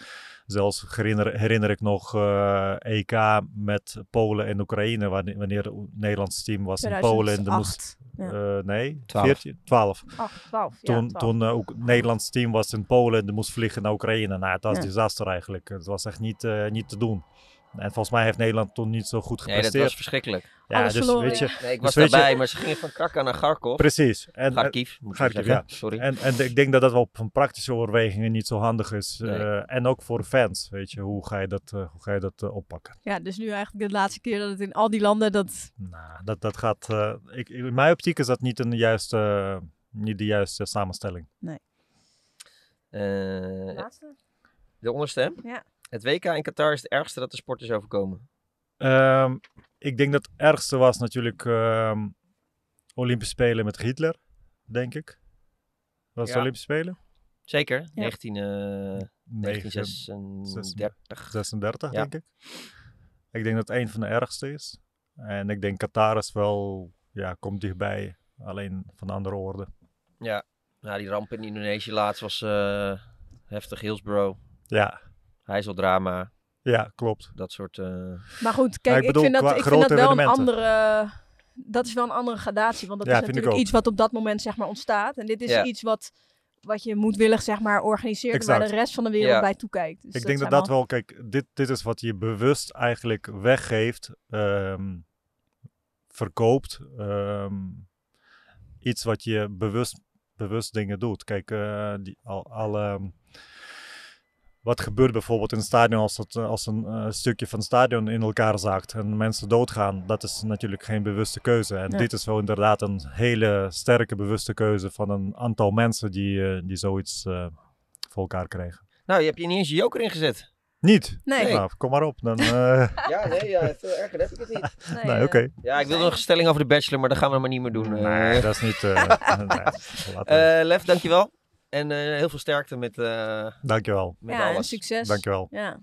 Zelfs herinner, herinner ik nog uh, EK met Polen en Oekraïne, wanneer, wanneer het Nederlands team was 2008. in Polen. En de moest, ja. uh, nee, 12. 14, 12. 8, 12 toen, ja, 12. toen uh, ook Nederlands team was in Polen en de moest vliegen naar Oekraïne. Nou, het was een disaster eigenlijk. Het was echt niet, niet te doen. En volgens mij heeft Nederland toen niet zo goed gepresteerd. Nee, dat was verschrikkelijk. Ja, Alles dus verloren, weet je. Nee, ik was dus daarbij, je- maar ze gingen van Krakau naar Kharkov. Precies. En, Kharkiv, moet Kharkiv, ja. Sorry. En, en ik denk dat dat wel van praktische overwegingen niet zo handig is. Nee. Eh, en ook voor fans, weet je, hoe ga je dat, eh, hoe ga je dat eh, oppakken? Ja, dus nu eigenlijk de laatste keer dat het in al die landen dat... Nou, dat, dat gaat, eh, ik, in mijn optiek is dat niet, een juiste, niet de juiste samenstelling. Eh, Laatste? de onderstem. Ja. Het WK in Qatar is het ergste dat de sport is overkomen. Ehm, ik denk dat het ergste was natuurlijk ehm, Olympische Spelen met Hitler, denk ik. Was Ja. Olympische Spelen? Zeker, 19, eh, Negen- 1936. 36, Ja. denk ik. Ik denk dat het een van de ergste is. En ik denk Qatar is wel, ja, komt dichtbij. Alleen van andere orde. Ja, nou, die ramp in Indonesië laatst was eh, heftig. Hillsborough, Ja, Heizeldrama, ja klopt. dat soort... eh, Maar goed, kijk, ik ik, bedoel, vind dat, ik vind dat wel een andere... Dat is wel een andere gradatie, want dat Ja, is natuurlijk ook. iets wat op dat moment zeg maar ontstaat. En dit is Ja. iets wat, wat je moedwillig zeg maar organiseert, waar de rest van de wereld Ja. bij toekijkt. Dus ik denk dat dat wel, kijk, dit, dit is wat je bewust eigenlijk weggeeft, ehm, verkoopt. ehm, iets wat je bewust, bewust dingen doet. Kijk, eh, die, al, al, ehm, wat gebeurt bijvoorbeeld in een stadion als, het, eh, als een eh, stukje van het stadion in elkaar zaakt en mensen doodgaan. Dat is natuurlijk geen bewuste keuze. En dit is wel inderdaad een hele sterke bewuste keuze van een aantal mensen die, eh, die zoiets voor elkaar krijgen. Nou, je hebt je niet eens je joker ingezet. Niet? Nee. Nou, kom maar op. Dan, ja, nee, ja, veel erger heb ik het niet. Nee, oké. Ja, ik wilde nog een stelling over de Bachelor, maar dat gaan we maar niet meer doen. Nee, dat is niet... nee, Lef, dankjewel. En eh, heel veel sterkte met, eh, Dankjewel. met ja, alles. En succes. Dankjewel. Ja.